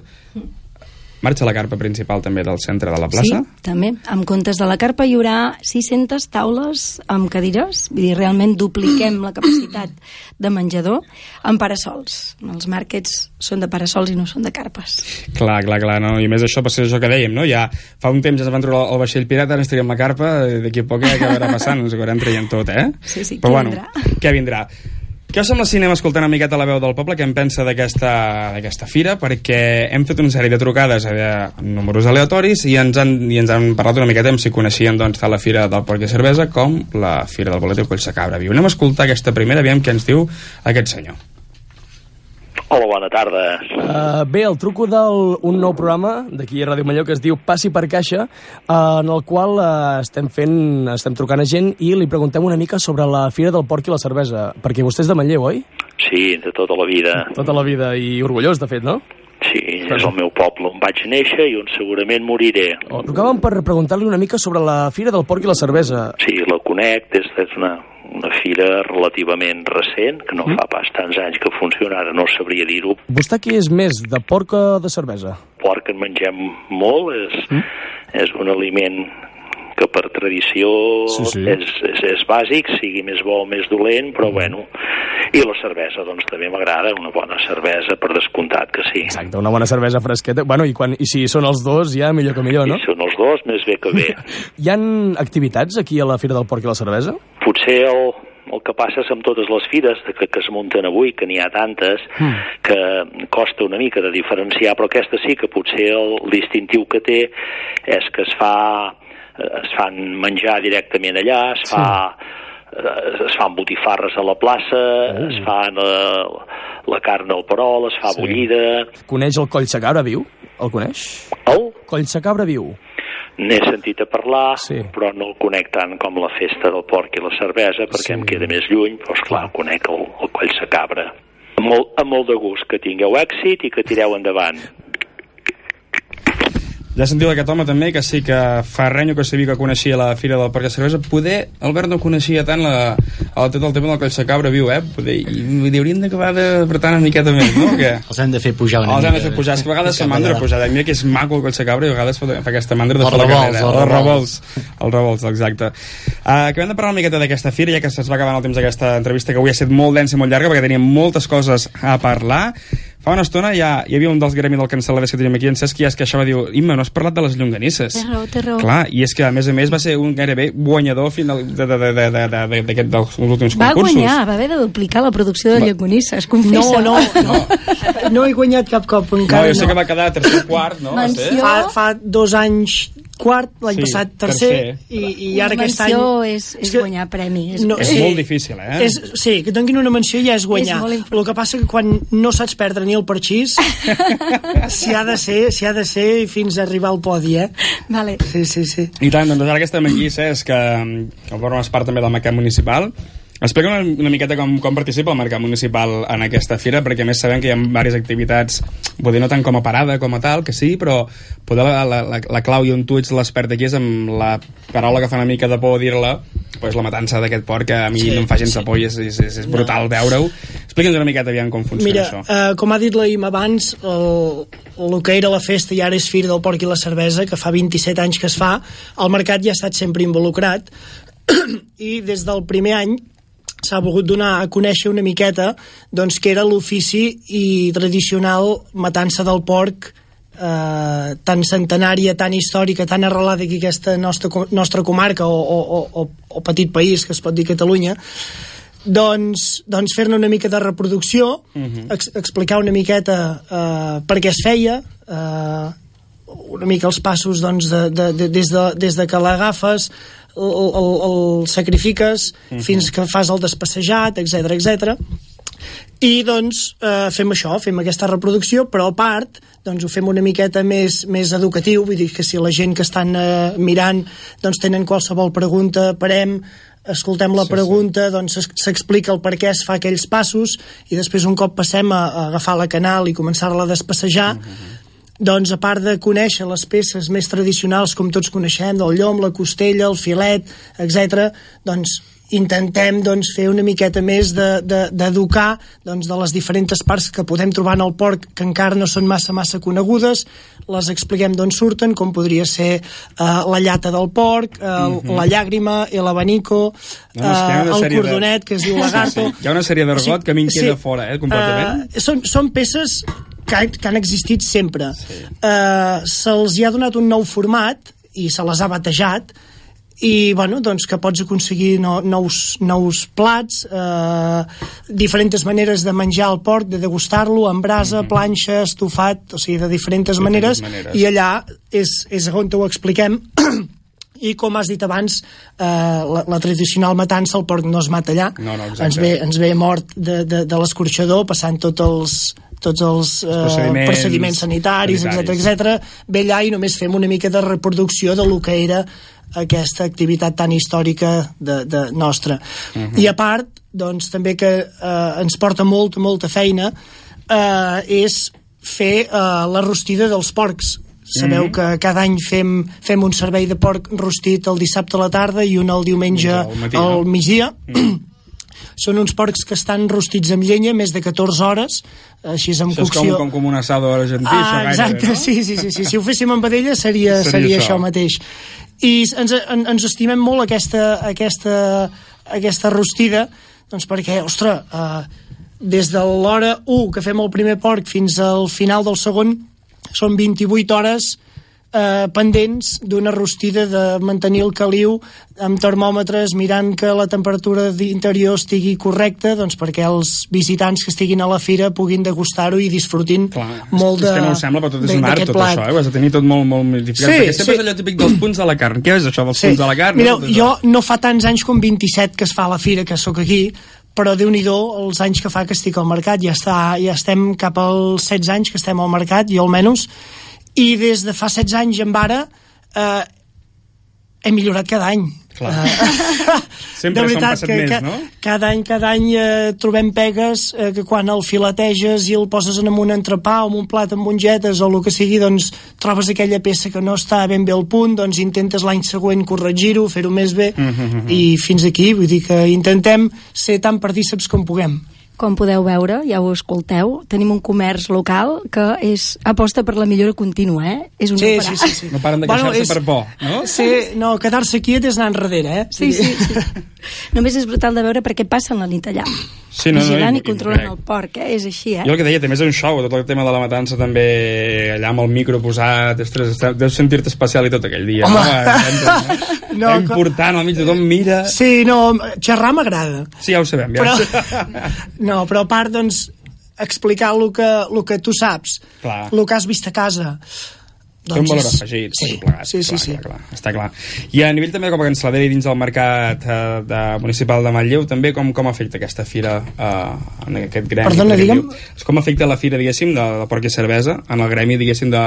Marxa la carpa principal també del centre de la plaça? Sí, també. En comptes de la carpa hi haurà 600 taules amb cadires, vull dir, realment dupliquem la capacitat de menjador amb parasols. Els màrquets són de parasols i no són de carpes. Clar, clar, clar, no? i més això va ser això que dèiem, no? Ja fa un temps ens van trobar el vaixell pirata, ara ens traiem la carpa, i d'aquí a poc ja acabarà passant, ens ho acabarem traient tot, eh? Sí, sí, Però què bueno, vindrà? què vindrà? Què us sembla si anem escoltant una miqueta la veu del poble, què en pensa d'aquesta fira, perquè hem fet una sèrie de trucades a números aleatoris i ens han, i ens han parlat una miqueta amb si coneixien doncs, tant la fira del porc i cervesa com la fira del bolet i el coll de cabra viu. Anem a escoltar aquesta primera, aviam què ens diu aquest senyor. Hola, bona tarda. Uh, bé, el truco d'un nou programa d'aquí a Ràdio Malló que es diu Passi per Caixa, uh, en el qual uh, estem fent, estem trucant a gent i li preguntem una mica sobre la Fira del Porc i la Cervesa, perquè vostè és de Manlleu, oi? Sí, de tota la vida. Tota la vida, i orgullós, de fet, no? Sí, és el meu poble on vaig néixer i on segurament moriré. Oh, trucàvem per preguntar-li una mica sobre la Fira del Porc i la Cervesa. Sí, la conec, és, és una, una fira relativament recent, que no mm. fa pas tants anys que funciona, ara no sabria dir-ho. Vostè qui és més, de porc o de cervesa? Porc en mengem molt, és, mm. és un aliment que per tradició Sí, sí. És, és, és bàsic, sigui més bo o més dolent, però bueno. I la cervesa, doncs també m'agrada, una bona cervesa, per descomptat que sí. Exacte, una bona cervesa fresqueta. Bueno, i, quan, i si són els dos, ja millor que millor, no? Si són els dos, més bé que bé. Hi han activitats aquí a la Fira del Porc i la Cervesa? Potser el, el que passa és amb totes les fires que, que es munten avui, que n'hi ha tantes, Mm. que costa una mica de diferenciar, però aquesta sí que potser el distintiu que té és que es fa es fan menjar directament allà, es fa eh, es fan botifarres a la plaça, es fan eh, la carn al perol, es fa Sí. bullida... Coneix el coll de cabra viu? El coneix? El? Coll de cabra viu. N'he sentit a parlar, Sí. però no el conec tant com la festa del porc i la cervesa, perquè Sí. em queda més lluny, però esclar, el conec el, el coll de cabra. Amb molt, amb molt de gust, que tingueu èxit i que tireu endavant. Ja sentiu aquest home també, que sí que fa renyo que sabia que coneixia la Fira del Parc de Cervesa. Poder, Albert no coneixia tant la, el, tot el tema del coll de cabra viu, eh? Poder, i, vull dir, hauríem d'acabar d'apretar una miqueta més, no? Que... Els hem de fer pujar una Els hem de fer pujar, és que a vegades fa mandra pujar. Mira que és maco el coll de cabra i a vegades fa, fa aquesta mandra de fer la carrera. els revolts. Els revolts, exacte. Uh, acabem de parlar una miqueta d'aquesta fira, ja que se'ns va acabant el temps d'aquesta entrevista, que avui ha estat molt densa i molt llarga, perquè teníem moltes coses a parlar. Fa una estona ja hi havia un dels gremi del canceladers que teníem aquí, en Cesc, que ja es queixava, diu, Imma, no has parlat de les llonganisses. Té raó, té raó. Clar, i és que a més a més va ser un gairebé guanyador final de, de, de, de, de, de, d'aquest- dels últims Va concursos. guanyar, va haver de duplicar la producció de llonganisses, confessa. No, no, no. No he guanyat cap cop No, encara. jo sé que va quedar tercer quart, no? Va ser? Menció. Fa, fa dos anys quart, l'any Sí, passat tercer, tercer. i, i Una ara aquest any... menció és, és, que- guanyar premi. És, No, És sí. molt difícil, eh? És, sí, que tinguin una menció ja és guanyar. És el que passa que quan no saps perdre ni el parxís, s'hi ha de ser, s'hi ha de ser fins a arribar al podi, eh? Vale. Sí, sí, sí. I tant, doncs ara que estem aquí, Cesc, que, que formes part també del mercat municipal, explica una, una miqueta com, com participa el mercat municipal en aquesta fira, perquè més sabem que hi ha diverses activitats, dir, no tant com a parada com a tal, que sí, però poder la, la, la, la clau i on tu ets l'expert aquí és amb la paraula que fa una mica de por dir-la, pues la matança d'aquest porc que a mi Sí, no em fa gens sí. de por i és, és, és, és brutal veure-ho. Explica'ns una miqueta aviam com funciona Mira, això. eh, com ha dit la abans, el, el que era la festa i ara és Fira del Porc i la Cervesa, que fa 27 anys que es fa, el mercat ja ha estat sempre involucrat i des del primer any s'ha volgut donar a conèixer una miqueta doncs, que era l'ofici i tradicional matança del porc eh, tan centenària, tan històrica, tan arrelada aquí aquesta nostra, nostra comarca o, o, o, o petit país, que es pot dir Catalunya, doncs, doncs fer-ne una mica de reproducció, ex explicar una miqueta eh, per què es feia, eh, una mica els passos doncs, de, de, de, des, de, des de que l'agafes, el, el, el sacrifiques fins que fas el despassejat, etc etc. I doncs eh, fem això, fem aquesta reproducció, però a part doncs ho fem una miqueta més, més educatiu, vull dir que si la gent que estan eh, mirant doncs tenen qualsevol pregunta, parem, escoltem la Sí, pregunta, doncs es- s'explica el per què es fa aquells passos i després un cop passem a, a agafar la canal i començar-la a despassejar, doncs a part de conèixer les peces més tradicionals com tots coneixem, del llom, la costella, el filet, etc, doncs intentem doncs, fer una miqueta més de- de- d'educar de, doncs, de les diferents parts que podem trobar en el porc que encara no són massa massa conegudes. Les expliquem d'on surten com podria ser eh, la llata del porc eh, la llàgrima, el abanico eh, No, una el sèrie de- cordonet que es diu lagarto Hi ha una sèrie d'argot que a mi em queda fora, eh, completament. Eh, són, són peces que, que han existit sempre. Sí. Uh, Se'ls hi ha donat un nou format i se les ha batejat i bueno, doncs que pots aconseguir no, nous, nous plats eh, diferents maneres de menjar el porc, de degustar-lo en brasa, planxa, estofat o sigui, de diferents maneres, maneres. i allà és, és on ho expliquem i com has dit abans eh, la, la tradicional matança el porc no es mata allà No, no, exacte. ens ve, ens ve mort de, de, de l'escorxador passant tots els, tots els eh, procediments procediments sanitaris, sanitaris. etc etc. ve allà i només fem una mica de reproducció de lo que era aquesta activitat tan històrica de, de nostra. Mhm. I a part, doncs, també que eh, ens porta molta, molta feina eh, és fer eh, la rostida dels porcs. Sabeu Mhm. que cada any fem, fem un servei de porc rostit el dissabte a la tarda i un el diumenge Al matí, al no? Són uns porcs que estan rostits amb llenya més de 14 hores, així és amb Això és com, cocció. com, com un assado argentí, això Ah, gairebé, exacte, no? sí, sí, sí, sí. Si ho féssim amb vedella seria, Seria seria, això. això. mateix. I ens, en, ens estimem molt aquesta, aquesta, aquesta rostida, doncs perquè, ostres, eh, des de l'hora 1 que fem el primer porc fins al final del segon, són 28 hores eh, pendents d'una rostida de mantenir el caliu amb termòmetres mirant que la temperatura d'interior estigui correcta doncs perquè els visitants que estiguin a la fira puguin degustar-ho i disfrutin Clar, molt de és que no ho sembla, però tot és de- un art, tot plat. això, eh? Ho has de tenir tot molt, molt modificat. Sí, perquè sempre sí. és allò típic dels punts de la carn. Què és això dels punts de la carn? Mireu, això. jo no fa tants anys com 27 que es fa la fira, que sóc aquí, però déu nhi els anys que fa que estic al mercat. Ja, està, ja estem cap als 16 anys que estem al mercat, jo almenys, i des de fa 16 anys en ara eh, he millorat cada any. Clar. Eh, Sempre de veritat que, més, que no? cada any, cada any eh, trobem pegues eh, que quan el fileteges i el poses en un entrepà o en un plat amb mongetes o el que sigui, doncs trobes aquella peça que no està ben bé al punt, doncs intentes l'any següent corregir-ho, fer-ho més bé Mhm, i fins aquí, vull dir que intentem ser tan partíceps com puguem. Com podeu veure, ja ho escolteu, tenim un comerç local que és aposta per la millora contínua, eh? És un Sí, no sí, sí, sí. No paren de queixar-se per por, no? Sí, no, quedar-se quiet és anar enrere, eh? Sí, sí, sí. Només és brutal de veure perquè passen la nit allà. Sí, no, no, Vigilant i- i, controlant i- el porc, eh? És així, eh? Jo el que deia, també és un show, tot el tema de la matança també allà amb el micro posat, ostres, deus sentir-te especial i tot aquell dia. Home. No? No, no important, al mig tothom mira... Sí, no, xerrar m'agrada. Sí, ja ho sabem, ja. Però, no, però a part, doncs, explicar el que, el que tu saps, Clar. el que has vist a casa. Té un valor afegit, sí, tot plegat, sí, sí, clar, sí. Clar, clar, està clar. I a nivell també com a canceladera i dins del mercat eh, de, municipal de Manlleu, també com, com afecta aquesta fira eh, en aquest gremi? Perdona, digue'm. Com afecta la fira, diguéssim, de, de porc i cervesa en el gremi, diguéssim, de,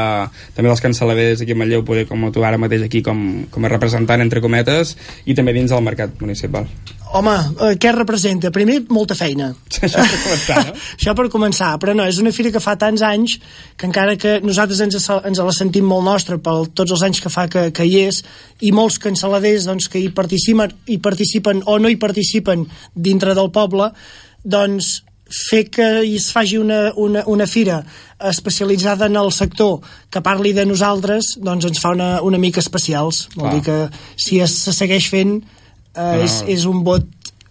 també dels canceladers aquí a Manlleu, poder, com tu ara mateix aquí com, com a representant, entre cometes, i també dins del mercat municipal. Home, eh, què representa? Primer, molta feina. Això per començar, no? Això per començar, però no, és una fira que fa tants anys que encara que nosaltres ens, ens la sentim molt nostra per tots els anys que fa que, que hi és i molts canceladers doncs, que hi participen, hi participen o no hi participen dintre del poble, doncs fer que es faci una, una, una fira especialitzada en el sector que parli de nosaltres doncs ens fa una, una mica especials vol Clar. dir que si es se segueix fent eh, és, és un vot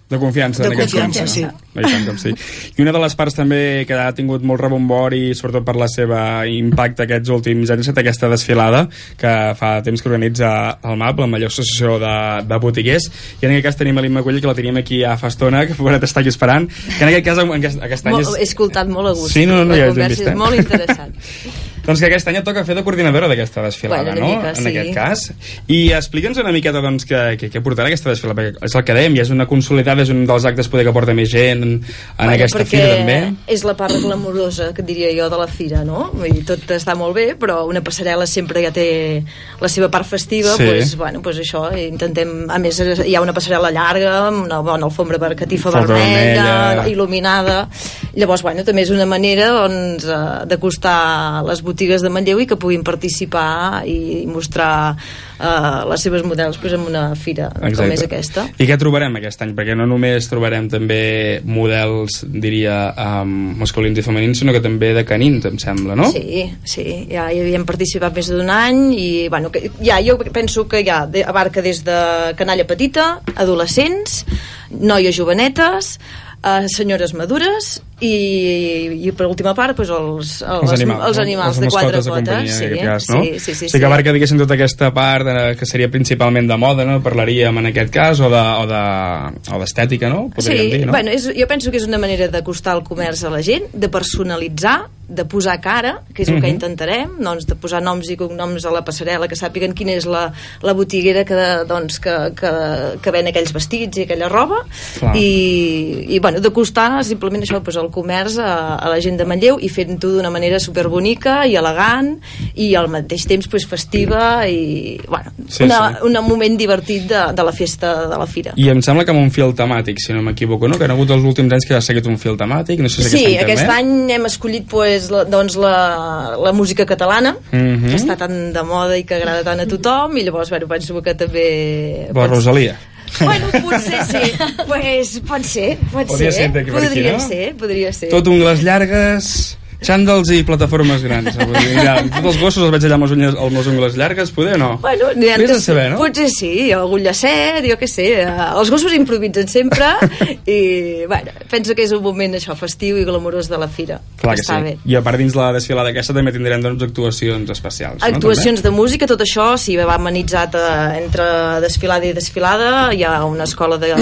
De confiança, De en aquest confiança, sense, sí. no? I tant com sí. I una de les parts també que ha tingut molt rebombori, sobretot per la seva impacte aquests últims anys, és aquesta desfilada que fa temps que organitza el MAP, la major associació de, de botiguers, i en aquest cas tenim a l'Imma Cuell, que la teníem aquí a fa estona, que pobret està aquí esperant, que en aquest cas en aquest, aquest any Molt, he és... escoltat molt a gust. Sí, no, no, la ja ho hem vist, eh? és molt interessant. Doncs que aquest any et toca fer de coordinadora d'aquesta desfilada, Bueno, una no? mica, en sí. aquest cas. I explica'ns una miqueta, doncs, què, què, què portarà aquesta desfilada, perquè és el que dèiem, ja és una consolidada, és un dels actes poder que porta més gent en, en aquesta fira, també. és la part glamorosa, que diria jo, de la fira, no? Vull dir, tot està molt bé, però una passarel·la sempre ja té la seva part festiva, Sí. pues, bueno, pues això, intentem... A més, hi ha una passarel·la llarga, amb una bona alfombra per catifa Alfombra vermella, vermella. il·luminada... Llavors, bueno, també és una manera doncs, eh, d'acostar les botigues de Manlleu i que puguin participar i mostrar eh, les seves models pues, en una fira com és aquesta. I què trobarem aquest any? Perquè no només trobarem també models, diria, um, masculins i femenins, sinó que també de canins, em sembla, no? Sí, sí, ja hi havíem participat més d'un any i bueno, que, ja, jo penso que ja abarca des de canalla petita, adolescents, noies jovenetes, eh, senyores madures i, i per última part pues, els, els, animals, els no? animals Les de quatre de potes companyia, sí, cas, no? sí, sí, sí, o sigui que abarca, diguéssim, tota aquesta part eh, que seria principalment de moda, no? Parlaríem en aquest cas, o de- o de- o d'estètica, de, no? Podríem sí, dir, no? bueno, és, jo penso que és una manera d'acostar el comerç a la gent, de personalitzar, de posar cara, que és el que Mhm. intentarem, doncs, de posar noms i cognoms a la passarel·la, que sàpiguen quina és la, la botiguera que, doncs, que, que, que ven aquells vestits i aquella roba, Clar. i, i bueno, d'acostar simplement això, doncs, el comerç a, a la gent de Manlleu i fent-ho d'una manera superbonica i elegant i al mateix temps pues, festiva i bueno, Sí, una, sí. un moment divertit de, de la festa de la fira. I em sembla que amb un fil temàtic, si no m'equivoco, no? Que han hagut els últims anys que ha seguit un fil temàtic, no sé si Sí, aquest any aquest també. any hem escollit pues, la, doncs, la, la música catalana, Mhm. que està tan de moda i que agrada tant a tothom, i llavors bueno, penso que també... La Rosalia. Bueno, potser sí. pues, pot ser, pot Podria ser ser. d'aquí per aquí, podria no? ser, podria ser. Tot ungles llargues, xàndals i plataformes grans. Vull dir, ja, tots els gossos els veig allà amb les, unyes, amb les ungles llargues, poder o no? Bueno, Vés de saber, no? Potser sí, algun llacet, jo què sé. eh, Els gossos improvisen sempre i, bueno, penso que és un moment això festiu i glamurós de la fira. Clar que Està sí. bé. I a part dins la desfilada aquesta també tindrem doncs, actuacions especials. Actuacions de música, tot això sí, va amenitzat eh, entre desfilada i desfilada. Hi ha una escola de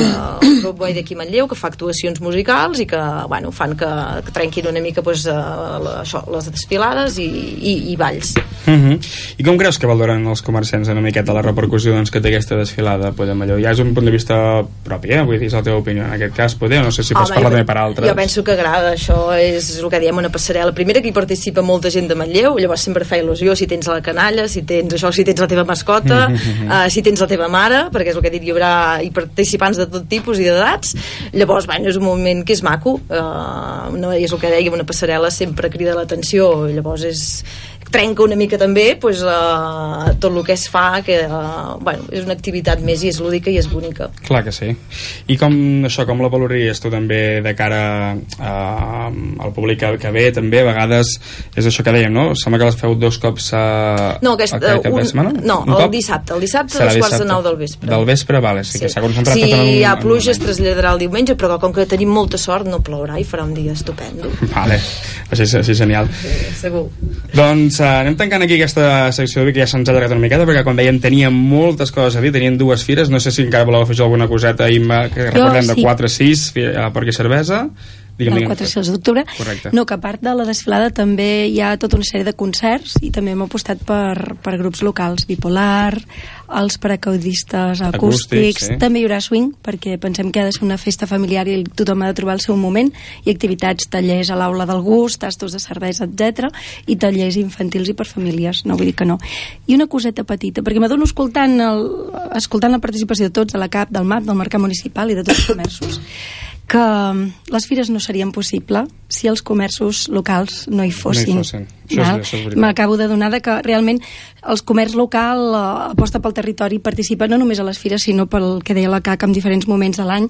Broadway d'aquí a Manlleu que fa actuacions musicals i que bueno, fan que, que trenquin una mica pues, eh, la, això, les desfilades i, i, i balls. Uh -huh. I com creus que valoren els comerciants una miqueta la repercussió doncs, que té aquesta desfilada pues, a Malleu? Ja és un punt de vista propi, eh? Vull dir, és la teva opinió en aquest cas, poder, no sé si pots Home, parlar jo- també per altres. Jo penso que agrada, això és el que diem una passarel·la. Primera que hi participa molta gent de Manlleu, llavors sempre fa il·lusió si tens la canalla, si tens això, si tens la teva mascota, Mhm, uh, si tens la teva mare, perquè és el que he dit, hi haurà hi participants de tot tipus i d'edats. Llavors, bueno, és un moment que és maco, uh, no, és el que dèiem, una passarel·la sempre crida l'atenció, llavors és trenca una mica també pues, uh, tot el que es fa que uh, bueno, és una activitat més i és lúdica i és bonica Clar que sí. I com això, com la valoraries tu també de cara a, al públic que, que ve també, a vegades és això que dèiem, no? Sembla que les feu dos cops a, No, aquest, a, cap un, setmana? no, Un el cop? dissabte. El dissabte a Serà les quarts de nou del vespre. Del vespre, vale, sí, que s'ha concentrat si un... hi ha pluja es traslladarà el diumenge, però com que tenim molta sort no plourà i farà un dia estupendo. Vale, així, així genial. Sí, segur. Doncs uh, anem tancant aquí aquesta secció que ja se'ns ha allargat una miqueta perquè com dèiem teníem moltes coses a dir, teníem dues fires, no sé si encara voleu afegir alguna coseta Imma, que recordem de sí. 4 a 6 a Porc i Cervesa digue'm, del digue'm. 4 i 6 d'octubre. No, que a part de la desfilada també hi ha tota una sèrie de concerts i també hem apostat per, per grups locals, bipolar, els paracaudistes acústics, Acústics, sí. també hi haurà swing, perquè pensem que ha de ser una festa familiar i tothom ha de trobar el seu moment, i activitats, tallers a l'aula del gust, tastos de cervesa, etc i tallers infantils i per famílies, no vull dir que no. I una coseta petita, perquè m'adono escoltant, el, escoltant la participació de tots, a la CAP, del MAP, del Mercat Municipal i de tots els comerços, que les fires no serien possible si els comerços locals no hi fossin. No hi fossin. Val? M'acabo de donar de que realment el comerç local eh, aposta pel territori i participa no només a les fires, sinó pel que deia la CAC en diferents moments de l'any.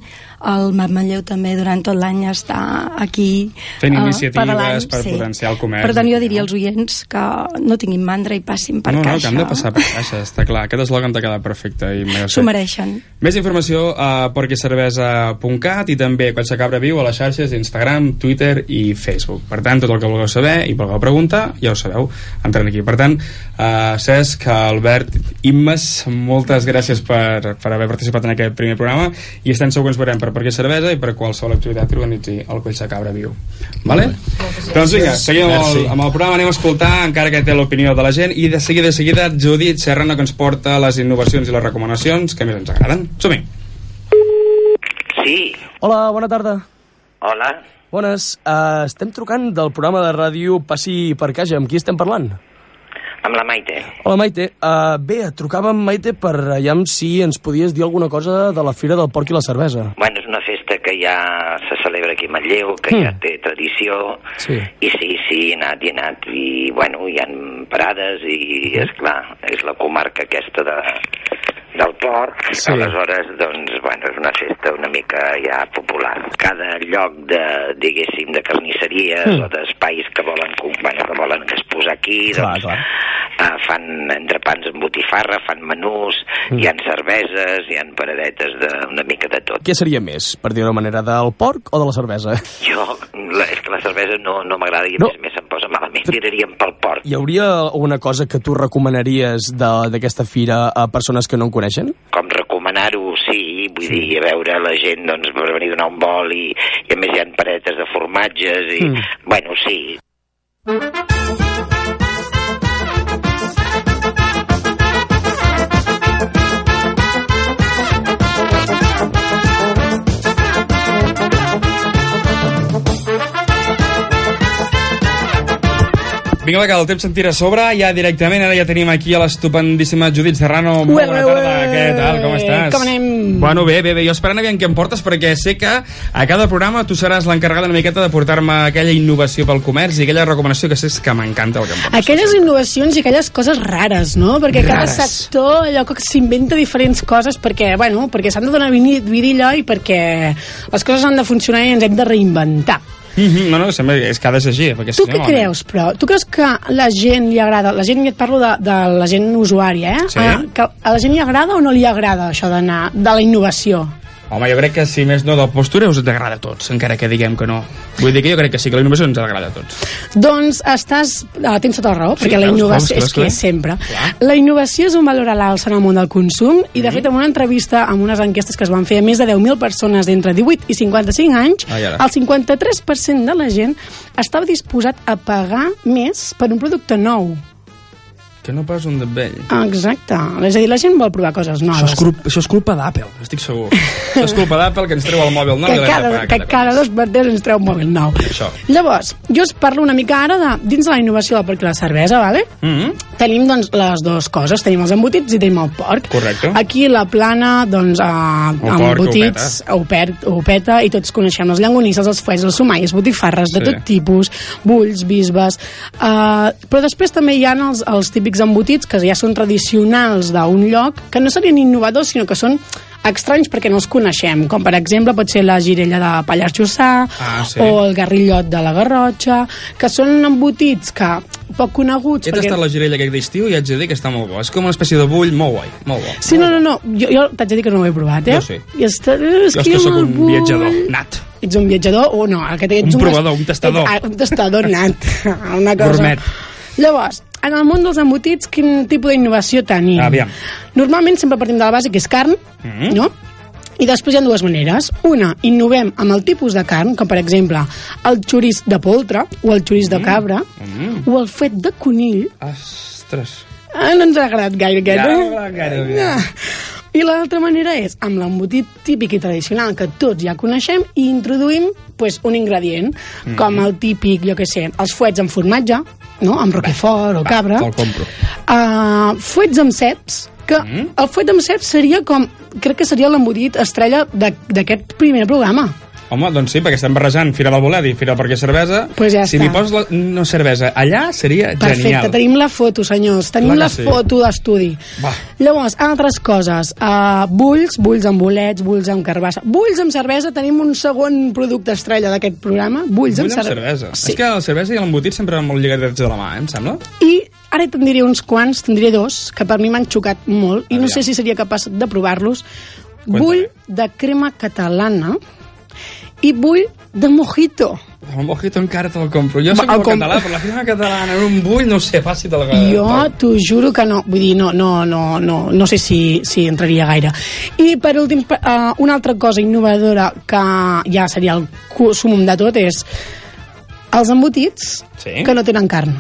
El MAP Manlleu també durant tot l'any està aquí Fent eh, iniciatives pedalant, per potenciar el comerç. Per tant, jo diria als oients que no tinguin mandra i passin per no, no, que caixa. han de passar per caixa, està clar. Aquest eslògan t'ha quedat perfecte. I S'ho mereixen. Més informació a porquicervesa.cat i també Cotxe Cabra Viu a les xarxes d'Instagram, Twitter i Facebook. Per tant, tot el que vulgueu saber i vulgueu preguntar, ja ho sabeu, entrant aquí. Per tant, uh, Cesc, Albert, Immes, moltes gràcies per, per haver participat en aquest primer programa i estem segur que ens veurem per Perquè Cervesa i per qualsevol activitat que organitzi el Cotxe Cabra Viu. Vale? Doncs vinga, seguim amb el, amb el programa, anem a escoltar encara que té l'opinió de la gent i de seguida, de seguida, Judit Serrano que ens porta les innovacions i les recomanacions que més ens agraden. Som-hi! Sí, Hola, bona tarda. hola. Bones. Uh, estem trucant del programa de ràdio Passi per Casa. Amb qui estem parlant? Amb la Maite. Hola, Maite. Uh, bé, et trucàvem, Maite, per allà si ens podies dir alguna cosa de la Fira del Porc i la Cervesa. Bueno, és una festa que ja se celebra aquí a Manlleu, que Mm. ja té tradició, Sí. i sí, sí, he anat, i he anat, i bueno, hi ha parades, i és clar, és la comarca aquesta de, del port, Sí. aleshores, doncs, bueno, és una festa una mica ja popular. Cada lloc de, diguéssim, de carnisseries Mm. o d'espais que volen, bueno, que volen exposar aquí, Clar, doncs, clar. Uh, fan entrepans amb botifarra, fan menús, Mm. hi han cerveses, hi han paradetes de, una mica de tot. Què seria més, per dir-ho manera, del porc o de la cervesa? Jo, la, és que la cervesa no, no m'agrada i a No. més més em posa malament, tiraríem pel port. Hi hauria alguna cosa que tu recomanaries d'aquesta fira a persones que no en coneixen? Com recomanar-ho, sí, vull dir, a veure la gent doncs, per venir a donar un vol i, i a més hi ha paradetes de formatges i, Mm. bueno, sí, Vinga, va, que el temps se'n tira a sobre, ja directament, ara ja tenim aquí a l'estupendíssima Judit Serrano. Molt bona ué, tarda, ué. què tal, com estàs? Com anem? Bueno, bé, bé, bé, jo esperant aviam què em portes, perquè sé que a cada programa tu seràs l'encarregada una miqueta de portar-me aquella innovació pel comerç i aquella recomanació que sé que m'encanta el que em portes. Aquelles innovacions i aquelles coses rares, no? Perquè cada Rares. sector allò que s'inventa diferents coses perquè, bueno, perquè s'han de donar vidilla i perquè les coses han de funcionar i ens hem de reinventar. Mm -hmm, no, no, sembla que és que ha de ser així, perquè Tu si què no... creus, però? Tu creus que a la gent li agrada... La gent, ja et parlo de, de la gent usuària, eh? Sí. Ah, que a la gent li agrada o no li agrada això d'anar de la innovació? Home, jo crec que si més no del postura us agrada a tots, encara que diguem que no. Vull dir que jo crec que sí, que la innovació ens agrada a tots. Doncs estàs... Ah, tens tota la raó, Sí, perquè la innovació... és que és sempre. Clar. La innovació és un valor a l'alça en el món del consum i, de fet, en una entrevista amb unes enquestes que es van fer a més de 10.000 persones d'entre 18 i 55 anys, ara. el 53% de la gent estava disposat a pagar més per un producte nou. Que no pas un de vell. Exacte. És a dir, la gent vol provar coses Això és, noves. culpa, això és culpa d'Apple, estic segur. això és culpa d'Apple que ens treu el mòbil nou. que de cada, que cada cada dos per tres ens treu un mòbil nou. Això. Llavors, jo us parlo una mica ara de, dins de la innovació del porc i la cervesa, vale? Mm -hmm. Tenim, doncs, les dues coses. Tenim els embotits i tenim el porc. Correcte. Aquí la plana, doncs, eh, El porc embotits, ho, perd, ho peta, i tots coneixem les llangonisses, els fuets, els somaies, botifarres, de Sí. tot tipus, bulls, bisbes... Uh, però després també hi ha els, els típics embotits que ja són tradicionals d'un lloc, que no serien innovadors, sinó que són estranys perquè no els coneixem, com per exemple pot ser la girella de Pallars Jussà Ah, sí. o el garrillot de la Garrotxa, que són embotits que poc coneguts He tastat la girella aquest d'estiu i haig de dir que està molt bo. És com una espècie de bull molt guai, molt bo. Sí, no, no, no, jo, jo t'haig de dir que no ho he provat, eh? Jo sí. I està, és Jo és que, sóc un vull. viatjador nat. Ets un viatjador o no? El que ets Un provador, un tastador. Ets, ah, un tastador nat. Una cosa. Gourmet. Llavors, en el món dels embotits, quin tipus d'innovació tenim? Aviam. Normalment sempre partim de la base que és carn, Mhm. no? I després hi ha dues maneres. Una, innovem amb el tipus de carn, com per exemple el xoriç de poltre o el xoriç de cabra Mm. o el fet de conill. Ostres. Ah, no ens ha agradat gaire aquest, Ja, no m'ha agradat gaire. Ah. I l'altra manera és amb l'embotit típic i tradicional que tots ja coneixem i introduïm pues, un ingredient, Mhm. com el típic, jo què sé, els fuets amb formatge, no? amb roquefort o cabra, Te'l compro. uh, fuets amb ceps, que Mhm. el fuet amb ceps seria com, crec que seria l'embotit estrella d'aquest primer programa. Home, doncs sí, perquè estem barrejant Fira del Bolet i Fira del Perquè Cervesa. Pues ja si m'hi poses la, no cervesa allà, seria Perfecte, genial. tenim la foto, senyors, tenim Clar la sí. foto d'estudi. Llavors, altres coses, uh, bulls, bulls amb bolets, bulls amb carbassa. Bulls amb cervesa, tenim un segon producte estrella d'aquest programa, bulls, Vull amb, amb cer- cervesa. Sí. És que la cervesa i l'embotit sempre van molt lligats de la mà, eh, em sembla? I ara te'n diré uns quants, te'n diré dos, que per mi m'han xocat molt, i no sé si seria capaç de provar-los. Bull de crema catalana i bull de mojito. El mojito encara te'l compro. Jo soc el com- català, però la crema catalana en un bull, no sé, faci te'l... Jo t'ho juro que no, vull dir, no, no, no, no, no sé si, si entraria gaire. I per últim, uh, una altra cosa innovadora que ja seria el sumum de tot és els embotits Sí? que no tenen carn.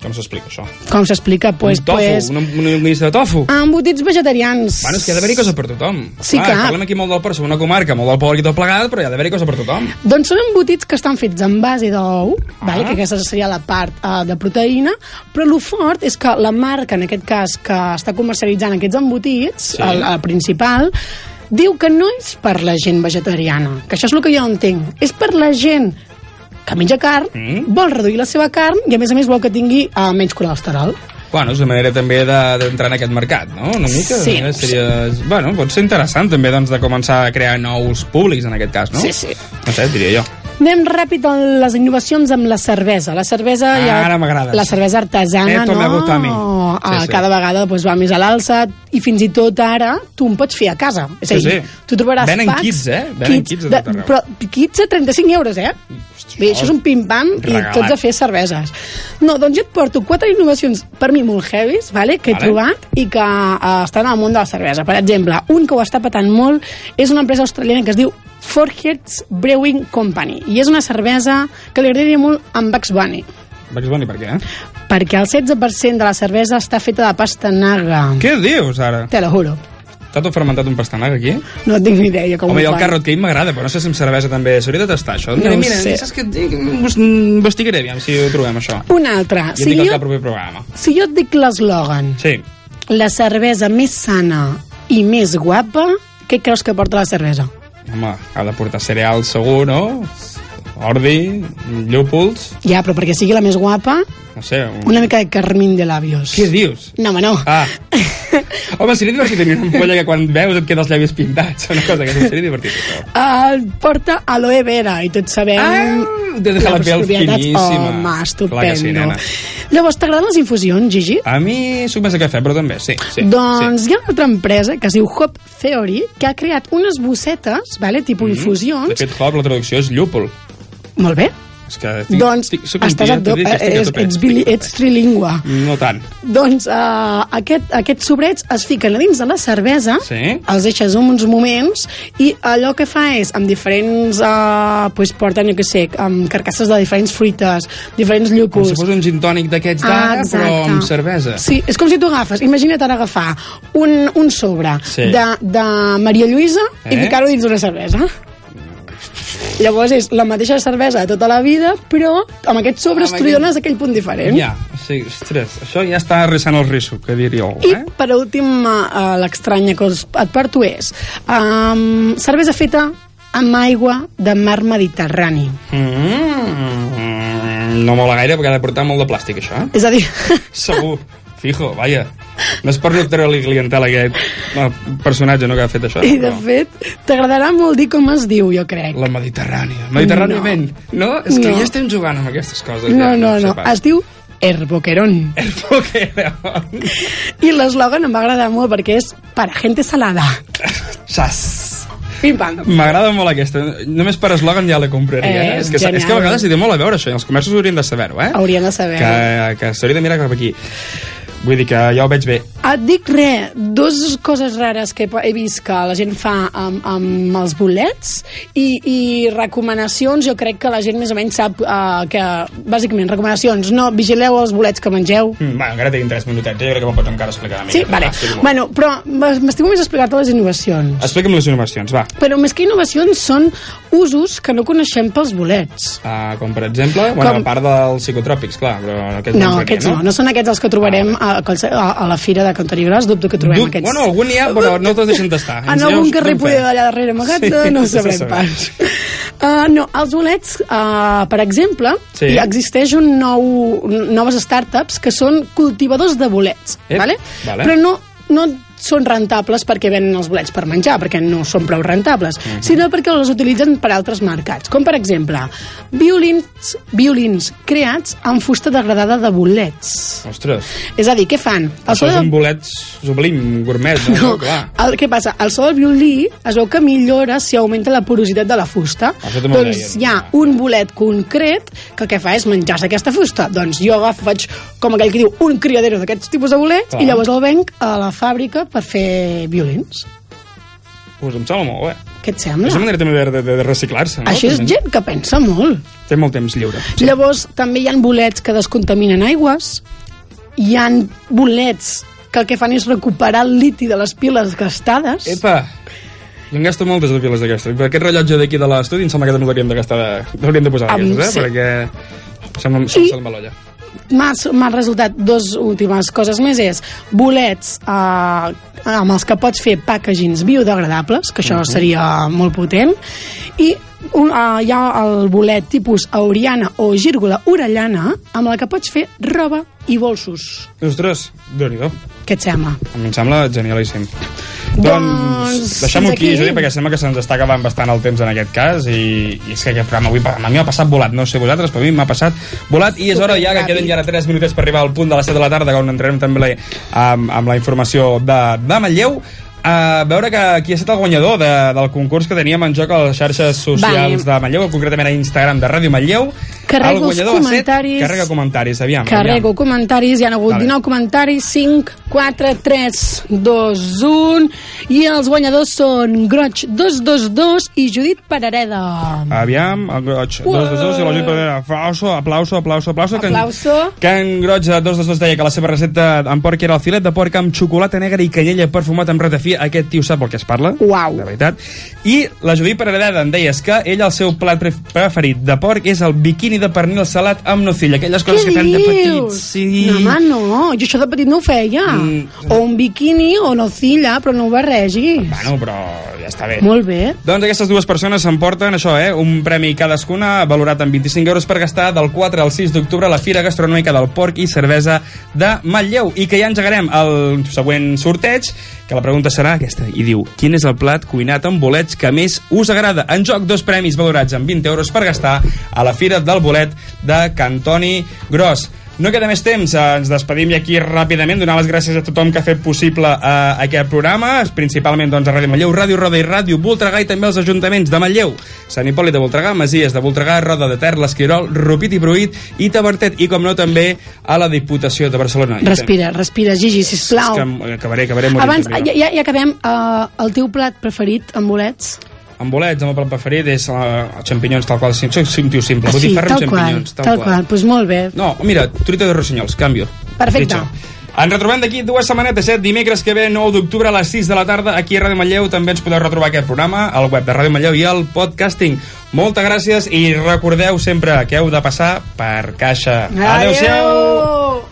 Com s'explica això? Com s'explica? Pues, un tofu, pues, un, un llista de tofu. embotits vegetarians. Bueno, és que hi ha d'haver-hi cosa per tothom. Sí, clar. Parlem aquí molt del som una comarca, molt del porc i tot plegat, però hi ha d'haver-hi cosa per tothom. Doncs són embotits que estan fets en base d'ou, Ah. vale? que aquesta seria la part uh, de proteïna, però el fort és que la marca, en aquest cas, que està comercialitzant aquests embotits, Sí. el, el principal, diu que no és per la gent vegetariana, que això és el que jo entenc. És per la gent que menja carn, Mm. vol reduir la seva carn i a més a més vol que tingui uh, menys colesterol. Bueno, és una manera també de- d'entrar en aquest mercat, no? Una mica. Sí. Eh, Seria, bueno, pot ser interessant també doncs, de començar a crear nous públics en aquest cas, no? Sí, sí. No sé, diria jo. Anem ràpid a les innovacions amb la cervesa. La cervesa Ah, ja... ara m'agrada. La cervesa artesana, Esto no? a mi. Ah, Sí, sí. Cada vegada doncs, va més a l'alça i fins i tot ara tu en pots fer a casa. És a Sí, dir, sí. tu trobaràs Venen packs... kits, eh? Venen kits a tot arreu. Però kits a 35 euros, eh? Bé, això és un pim-pam i tots a fer cerveses. No, doncs jo et porto quatre innovacions per mi molt heavies, vale? que he Vale. trobat i que uh, estan al món de la cervesa. Per exemple, un que ho està patant molt és una empresa australiana que es diu Forheads Brewing Company i és una cervesa que li agradaria molt amb Bugs Bunny Bugs Bunny, per què? perquè el 16% de la cervesa està feta de pastanaga. Què dius, ara? Te lo juro. Està tot fermentat un pastanac aquí? No tinc ni idea com Home, ho el fan. carrot cake m'agrada, però no sé si amb cervesa també s'hauria de tastar això. No mira, mira, sé. saps què et dic? Investigaré, aviam si ho trobem, això. Una altra. I et Si dic el jo, cap proper programa. si jo et dic l'eslògan, Sí. la cervesa més sana i més guapa, què creus que porta la cervesa? Home, ha de portar cereals segur, no? Ordi, llúpols, Ja, però perquè sigui la més guapa, no sé... Un... una mica de carmín de labios. Què dius? No, home, no. Ah. Home, seria divertit tenir una ampolla que quan veus et queda els llavis pintats. Una cosa que seria divertit. Uh, porta aloe vera i tots sabem Ah, de deixar la pell finíssima. home, estupendo sí, nena. llavors t'agraden les infusions, Gigi? A mi soc més de cafè, però també, sí. sí doncs sí. hi ha una altra empresa que es diu Hop Theory que ha creat unes bossetes, vale, tipus Mm. infusions De fet, Hop, la traducció és llúpol. molt bé, És que tinc, doncs tinc, soc estàs, tia, a do, dic, estic a ets, tope. ets, bili, ets trilingüe No tant. doncs uh, aquest, aquests sobrets es fiquen a dins de la cervesa Sí. els deixes uns moments i allò que fa és, amb diferents uh, pues porten, jo què sé, amb carcasses de diferents fruites, diferents Com llúpols si fos un gin tònic d'aquests Ah, d'ara, però exacte. amb cervesa. Sí, és com si tu agafes, imagina't ara agafar un, un sobre Sí. de, de Maria Lluïsa i Eh? ficar-ho dins d'una cervesa. Llavors és la mateixa cervesa de tota la vida, però amb aquests sobres tu li dones aquell punt diferent. Ja, sigui, ostres, això ja està rissant el risso, que diria algú, I eh? per últim, uh, l'estranya que us- et porto és um, cervesa feta amb aigua de mar Mediterrani. Mm, no mola gaire perquè ha de portar molt de plàstic, això, eh? És a dir, Segur, fijo, vaja. No és per no treure-li clientela a aquest no, personatge no, que ha fet això. i de però fet, t'agradarà molt dir com es diu, jo crec. La Mediterrània. Mediterràniament. No. no? És que No. ja estem jugant amb aquestes coses. No, ja, no, no, pas. es diu Herboquerón. Herboquerón. I l'eslògan em va agradar molt perquè és para gente salada. Sas. M'agrada molt aquesta. Només per eslògan ja la compraria. Eh, Eh, és, que, genial. és que a vegades hi té molt a veure això, i els comerços haurien de saber-ho, eh? Haurien de saber. Que, que s'hauria de mirar cap aquí. Vull dir que ja ho veig bé. Et dic res, dues coses rares que he vist que la gent fa amb, amb els bolets i, i recomanacions, jo crec que la gent més o menys sap uh, que, bàsicament, recomanacions, no, vigileu els bolets que mengeu. Mm, bueno, encara tinc 3 minutets, jo crec que me'n pots encara explicar una mica. Sí, vale. Molt. Bueno, però m'estimo més explicar-te les innovacions. Explica'm les innovacions, va. Però més que innovacions són usos que no coneixem pels bolets. Uh, com per exemple, bueno, Com- a part dels psicotròpics, clar, però aquests No, entraria, aquests no, no són aquests els que trobarem a, a, a la fira de Cantoni Gros, dubto que trobem Du- aquests. Bueno, algun n'hi ha, però no te'ls deixen tastar. En Ens algun carrer poder d'allà darrere amagat, Sí, no ho no sabrem sap. pas. Uh, no, els bolets, uh, per exemple, Sí. hi existeix un nou, noves startups que són cultivadors de bolets, Ep, vale? vale. però no, no són rentables perquè venen els bolets per menjar, perquè no són prou rentables, Mhm. sinó perquè els utilitzen per altres mercats, com per exemple violins, violins creats amb fusta degradada de bolets. Ostres, És a dir, què fan? El això és de- un bolet sublim, gourmet, no? no. clar. el, què passa? El so del violí es veu que millora si augmenta la porositat de la fusta. Això també ho doncs deien, hi ha un bolet concret que el que fa és menjar-se aquesta fusta. Doncs jo agafo, faig com aquell que diu un criadero d'aquests tipus de bolets Clar. i llavors el venc a la fàbrica per fer violins. Pues em sembla molt bé. Què et sembla? És una manera també de, de, de reciclar-se, no? Això és També. gent que pensa molt. Té molt temps lliure. Sí. Llavors, també hi han bolets que descontaminen aigües, hi han bolets que el que fan és recuperar el liti de les piles gastades. Epa! Jo en gasto moltes de piles d'aquestes. Per aquest rellotge d'aquí de l'estudi em sembla que també l'hauríem de gastar, de, l'hauríem de posar Am, d'aquestes, eh? sí. Perquè sembla, sembla, I- sembla l'olla. M'ha resultat dos últimes coses més és bolets eh, amb els que pots fer packagings biodegradables que això Mhm. seria molt potent i un, uh, hi ha el bolet tipus auriana o gírgola orellana amb la que pots fer roba i bolsos Ostres, déu nhi què et sembla? Em sembla genialíssim. Doncs, Doncs, deixem-ho aquí, aquí. Juli, perquè sembla que se'ns està acabant bastant el temps en aquest cas i, i és que aquest programa avui a mi m'ha passat volat, no sé vosaltres, però a mi m'ha passat volat i és hora ja que queden ja ara 3 minutets per arribar al punt de les 7 de la tarda on entrarem també la, amb, amb la informació de, de Manlleu a veure que qui ha estat el guanyador de, del concurs que teníem en joc a les xarxes socials Vale. de Manlleu, concretament a Instagram de Ràdio Manlleu. Carrego el guanyador ha set- comentaris. Carrega comentaris, aviam. Carrego comentaris, hi ha hagut Vale. 19 comentaris, 5, 4, 3, 2, 1, i els guanyadors són Groig 222 i Judit Parareda. Aviam, el Groig, dos, dos, dos, i la Judit Pedrera, aplauso, aplauso, aplauso, aplauso. Que en- Aplauso. Que en Groig, dos, dos, dos, deia que la seva recepta amb porc era el filet de porc amb xocolata negra i canyella perfumat amb ratafia fi, aquest tio sap el que es parla. Uau. De veritat. I la Judit Paradeda em deies que ell el seu plat pre- preferit de porc és el biquini de pernil salat amb nocilla, aquelles coses que fem de petits. Sí. No, home, no. Jo això de petit no ho feia. Mm. O un biquini o nocilla, però no ho barregis. Bueno, però ja està bé. Molt bé. Doncs aquestes dues persones s'emporten això, eh? Un premi cadascuna, valorat en 25 euros per gastar del 4 al 6 d'octubre a la Fira Gastronòmica del Porc i Cervesa de Manlleu. I que ja engegarem el següent sorteig, que la pregunta serà aquesta, i diu, quin és el plat cuinat amb bolets que més us agrada? En joc, dos premis valorats en 20 euros per gastar a la Fira del Bolet de Cantoni Gros. No queda més temps, ens despedim i aquí ràpidament, donar les gràcies a tothom que ha fet possible eh, aquest programa, principalment doncs, a Ràdio Manlleu, Ràdio Roda i Ràdio Voltregà i també els ajuntaments de Manlleu, Sant Hipòlit de Voltregà, Masies de Voltregà, Roda de Ter, l'Esquirol, Rupit i Bruit i Tabertet i, com no, també a la Diputació de Barcelona. Respira, respira, Gigi, És sisplau. que acabaré, acabaré morint. Abans, ja, ja, ja acabem. Uh, el teu plat preferit amb bolets? Amb bolets, el meu plat preferit és uh, xampinyons, tal qual. Soc un tio simple, vull dir, ferro amb tal qual, xampinyons. tal qual. Pues molt bé. No, mira, truita de rossinyols, canvio. Perfecte. Dicho. Ens retrobem d'aquí dues setmanetes, eh? dimecres que ve, 9 d'octubre a les 6 de la tarda, aquí a Ràdio Manlleu. També ens podeu retrobar aquest programa al web de Ràdio Manlleu i al podcasting. Moltes gràcies i recordeu sempre que heu de passar per caixa. Adéu-siau!